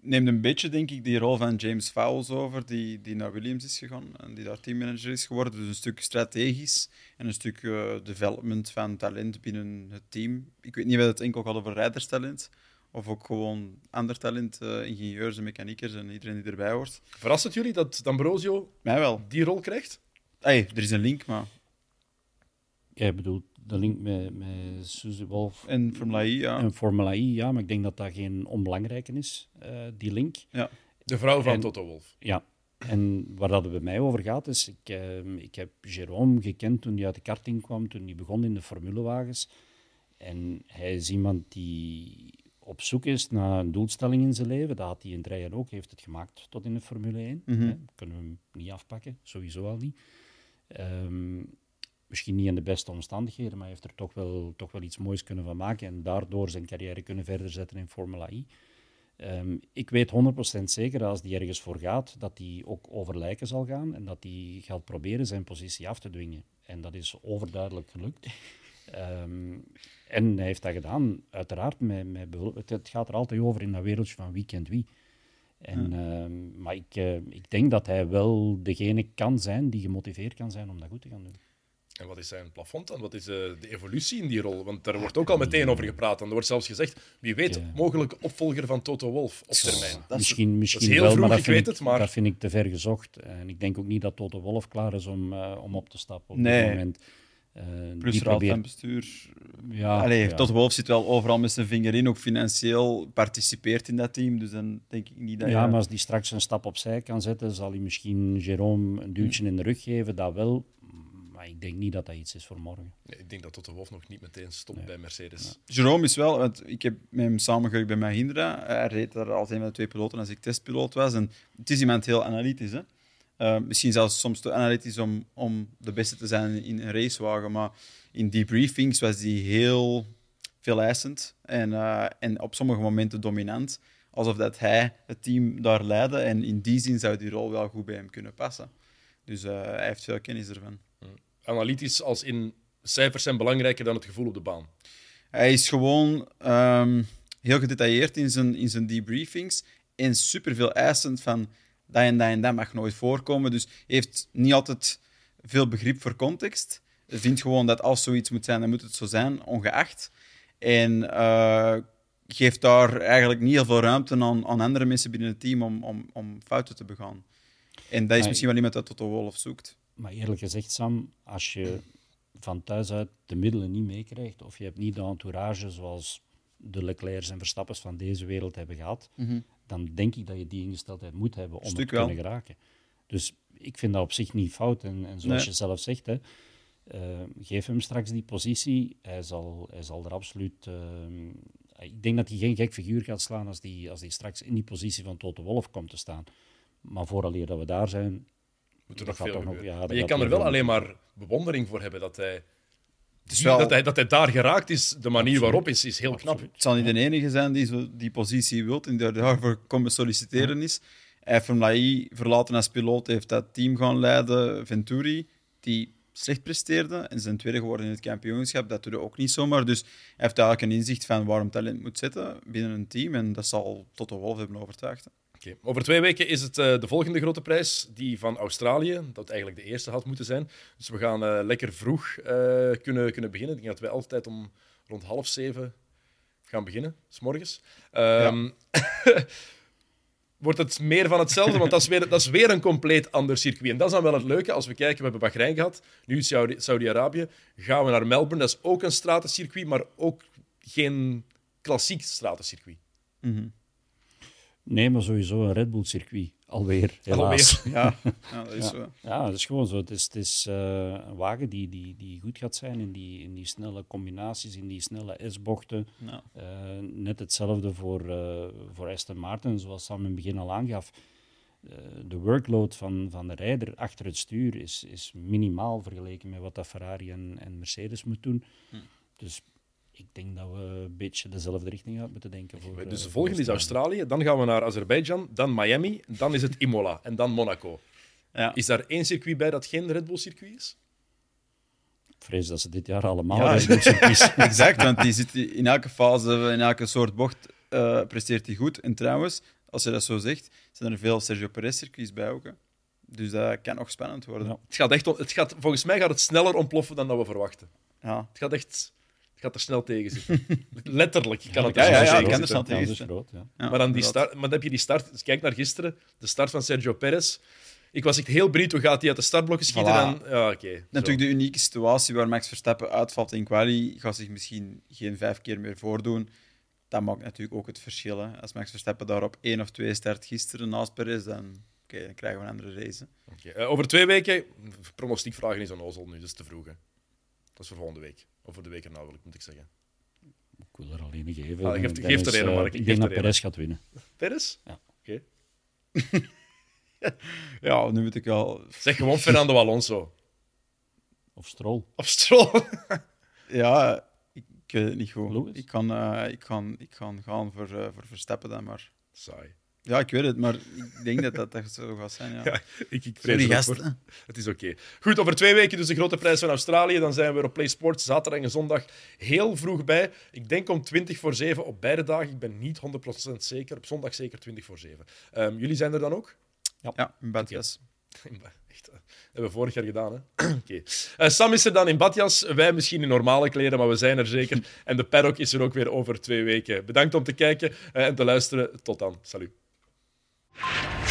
Neemt een beetje, denk ik, die rol van James Fowles over, die, die naar Williams is gegaan en die daar teammanager is geworden. Dus een stuk strategisch en een stuk eh, development van talent binnen het team. Ik weet niet of we het enkel gaat over rijderstalent of ook gewoon ander talent, eh, ingenieurs en mechaniekers en iedereen die erbij hoort. Verrast het jullie dat D'Ambrosio Mij wel. die rol krijgt? Hey, er is een link, maar... Jij bedoelt de link met, met Suzy Wolf En Formula I, ja. en Formula I, ja, maar ik denk dat dat geen onbelangrijke is, eh, die link. De vrouw van En- Toto Wolff. Ja, en waar dat het bij mij over gaat, is ik, eh, ik heb Jérôme gekend toen hij uit de karting kwam, toen hij begon in de formulewagens. En hij is iemand die op zoek is naar een doelstelling in zijn leven. Dat had hij in het rijden ook, heeft het gemaakt tot in de Formule 1. Mhm. hè. Kunnen we hem niet afpakken, sowieso al niet. Ehm, misschien niet in de beste omstandigheden, maar hij heeft er toch wel, toch wel iets moois kunnen van maken en daardoor zijn carrière kunnen verder zetten in Formula I. Ehm, ik weet 100% zeker dat als die ergens voor gaat, dat hij ook over lijken zal gaan en dat hij gaat proberen zijn positie af te dwingen. En dat is overduidelijk gelukt. Ehm, en hij heeft dat gedaan, uiteraard. Met, met, het gaat er altijd over in dat wereldje van wie kent wie. En, ehm, maar ik, eh, ik denk dat hij wel degene kan zijn die gemotiveerd kan zijn om dat goed te gaan doen. En wat is zijn plafond dan? Wat is eh, de evolutie in die rol? Want daar wordt ook al meteen over gepraat. En er wordt zelfs gezegd, wie weet, Ja. mogelijke opvolger van Toto Wolff op termijn. Dat is- misschien misschien heel wel, vroeg, maar, dat ik vind weet het, maar- dat vind ik te ver gezocht. En ik denk ook niet dat Toto Wolff klaar is om, eh, om op te stappen op Nee. dit moment. Eh, Plus die raad van probeert... bestuur. Ja, Allee, ja. Tot Wolf zit wel overal met zijn vinger in, ook financieel participeert in dat team. Dus dan denk ik niet dat Ja, je... maar als die straks een stap opzij kan zetten, zal hij misschien Jérôme een duwtje in de rug geven, dat wel. Maar ik denk niet dat dat iets is voor morgen. Nee, ik denk dat Toto Wolff nog niet meteen stopt bij Mercedes. Jerome is wel, want ik heb met hem samengewerkt bij Mahindra. Hij reed daar als een van de twee piloten als ik testpiloot was. En het is iemand heel analytisch. Hè? Eh, misschien zelfs soms te analytisch om, om de beste te zijn in een racewagen. Maar in debriefings was hij heel veel eisend en, eh, en op sommige momenten dominant. Alsof dat hij het team daar leidde. En in die zin zou die rol wel goed bij hem kunnen passen. Dus eh, hij heeft veel kennis ervan. Analytisch als in cijfers zijn belangrijker dan het gevoel op de baan. Hij is gewoon ehm, heel gedetailleerd in zijn, in zijn debriefings en superveel eisend van dat en dat en dat mag nooit voorkomen. Dus hij heeft niet altijd veel begrip voor context. Hij vindt gewoon dat als zoiets moet zijn, dan moet het zo zijn, ongeacht. En eh, geeft daar eigenlijk niet heel veel ruimte aan, aan andere mensen binnen het team om, om, om fouten te begaan. En dat is misschien wel iemand dat Toto Wolff zoekt. Maar eerlijk gezegd, Sam, als je van thuis uit de middelen niet meekrijgt, of je hebt niet de entourage zoals de Leclercs en Verstappens van deze wereld hebben gehad, dan denk ik dat je die ingesteldheid moet hebben om Stuk het te wel. kunnen geraken. Dus ik vind dat op zich niet fout. En, en zoals Nee. je zelf zegt, hè, eh, geef hem straks die positie. Hij zal, hij zal er absoluut... eh, ik denk dat hij geen gek figuur gaat slaan als die, als die straks in die positie van Toto Wolff komt te staan. Maar vooraleer dat we daar zijn, Moet er Dat nog veel nog- ja, maar je kan er wel alleen maar bewondering voor hebben dat hij, wel- dat hij, dat hij daar geraakt is. De manier waarop is, is heel knap. Het zal niet de enige zijn die zo die positie wil en die daarvoor komen solliciteren is. Hij heeft verlaten als piloot, heeft dat team gaan leiden, Venturi, die slecht presteerde en zijn tweede geworden in het kampioenschap. Dat doet hij ook niet zomaar. Dus hij heeft eigenlijk een inzicht van waarom talent moet zitten binnen een team en dat zal Toto Wolff hebben overtuigd. Over twee weken is het eh, de volgende grote prijs, die van Australië, dat eigenlijk de eerste had moeten zijn. Dus we gaan eh, lekker vroeg eh, kunnen, kunnen beginnen. Ik denk dat wij altijd om rond half zeven gaan beginnen, s morgens. Ehm, Wordt het meer van hetzelfde, want dat is, weer, dat is weer een compleet ander circuit. En dat is dan wel het leuke. Als we kijken, we hebben Bahrein gehad, nu Saudi- Saudi-Arabië. Gaan we naar Melbourne, dat is ook een stratencircuit, maar ook geen klassiek stratencircuit. Nee, maar sowieso een Red Bull-circuit. Alweer, helaas. Alweer. Ja, ja dat is Ja. zo. Ja, dat is gewoon zo. Het is, het is eh, een wagen die, die, die goed gaat zijn in die, in die snelle combinaties, in die snelle S-bochten. Ja. Eh, net hetzelfde voor, eh, voor Aston Martin, zoals Sam in het begin al aangaf. De workload van, van de rijder achter het stuur is, is minimaal vergeleken met wat dat Ferrari en, en Mercedes moet doen. Dus Ik denk dat we een beetje dezelfde richting uit moeten denken. Voor, Dus de eh, volgende is Australië, dan gaan we naar Azerbeidzjan, dan Miami, dan is het Imola en dan Monaco. Ja. Is daar één circuit bij dat geen Red Bull-circuit is? Ik vrees dat ze dit jaar allemaal Ja, Red Bull circuits- Exact, want die zit in elke fase, in elke soort bocht eh, presteert hij goed. En trouwens, als je dat zo zegt, zijn er veel Sergio Perez-circuits bij ook. hè. Dus dat kan nog spannend worden. Ja. Het gaat echt, het gaat, volgens mij gaat het sneller ontploffen dan dat we verwachten. Ja. Het gaat echt het gaat er snel tegen zitten. Letterlijk kan het Ja, er ja, ja, ik kan er snel Ja, tegen dat is zitten. groot, ja. Ja, Maar dan, die start, maar dan heb je die start. Dus kijk naar gisteren, de start van Sergio Perez. Ik was echt heel benieuwd hoe gaat hij uit de startblokken schieten. Voilà. En, ja, oké. Natuurlijk de unieke situatie waar Max Verstappen uitvalt in quali, gaat zich misschien geen vijf keer meer voordoen. Dat maakt natuurlijk ook het verschil. Hè. Als Max Verstappen daar op één of twee start gisteren naast Perez, dan, oké, dan krijgen we een andere race. Oké, eh, over twee weken, pronostiekvragen is onnozel nu, dat is te vroeg. Hè. Dat is voor volgende week. Of voor de week erna, wil ik, moet ik zeggen. Ik wil er alleen niet geven. Ah, geef- Dennis, geef er een, Mark, geef Ik denk dat een. Perez gaat winnen. Perez? Ja. Oké. Ja, nu moet ik wel... Zeg gewoon Fernando Alonso. Of Stroll. Of Stroll. Ja, ik, ik weet het niet goed. Lewis? Ik kan, eh, ik, kan, ik kan gaan voor, eh, voor Verstappen dan maar. Saai. Ja, ik weet het, maar ik denk dat dat, dat zo gaat zijn. Ja. Ja, ik, ik vrees er gasten. Het is oké. Goed, over twee weken dus de grote prijs van Australië. Dan zijn we weer op Play Sports, zaterdag en zondag heel vroeg bij. Ik denk om 20 voor 7 op beide dagen. Ik ben niet 100% zeker. Op zondag zeker 20 voor 7. Ehm, jullie zijn er dan ook? Ja, een badjas. Echt, dat hebben we vorig jaar gedaan, hè? Oké. Eh, Sam is er dan in badjas, wij misschien in normale kleren, maar we zijn er zeker. En de paddock is er ook weer over twee weken. Bedankt om te kijken eh, en te luisteren. Tot dan. Salut. you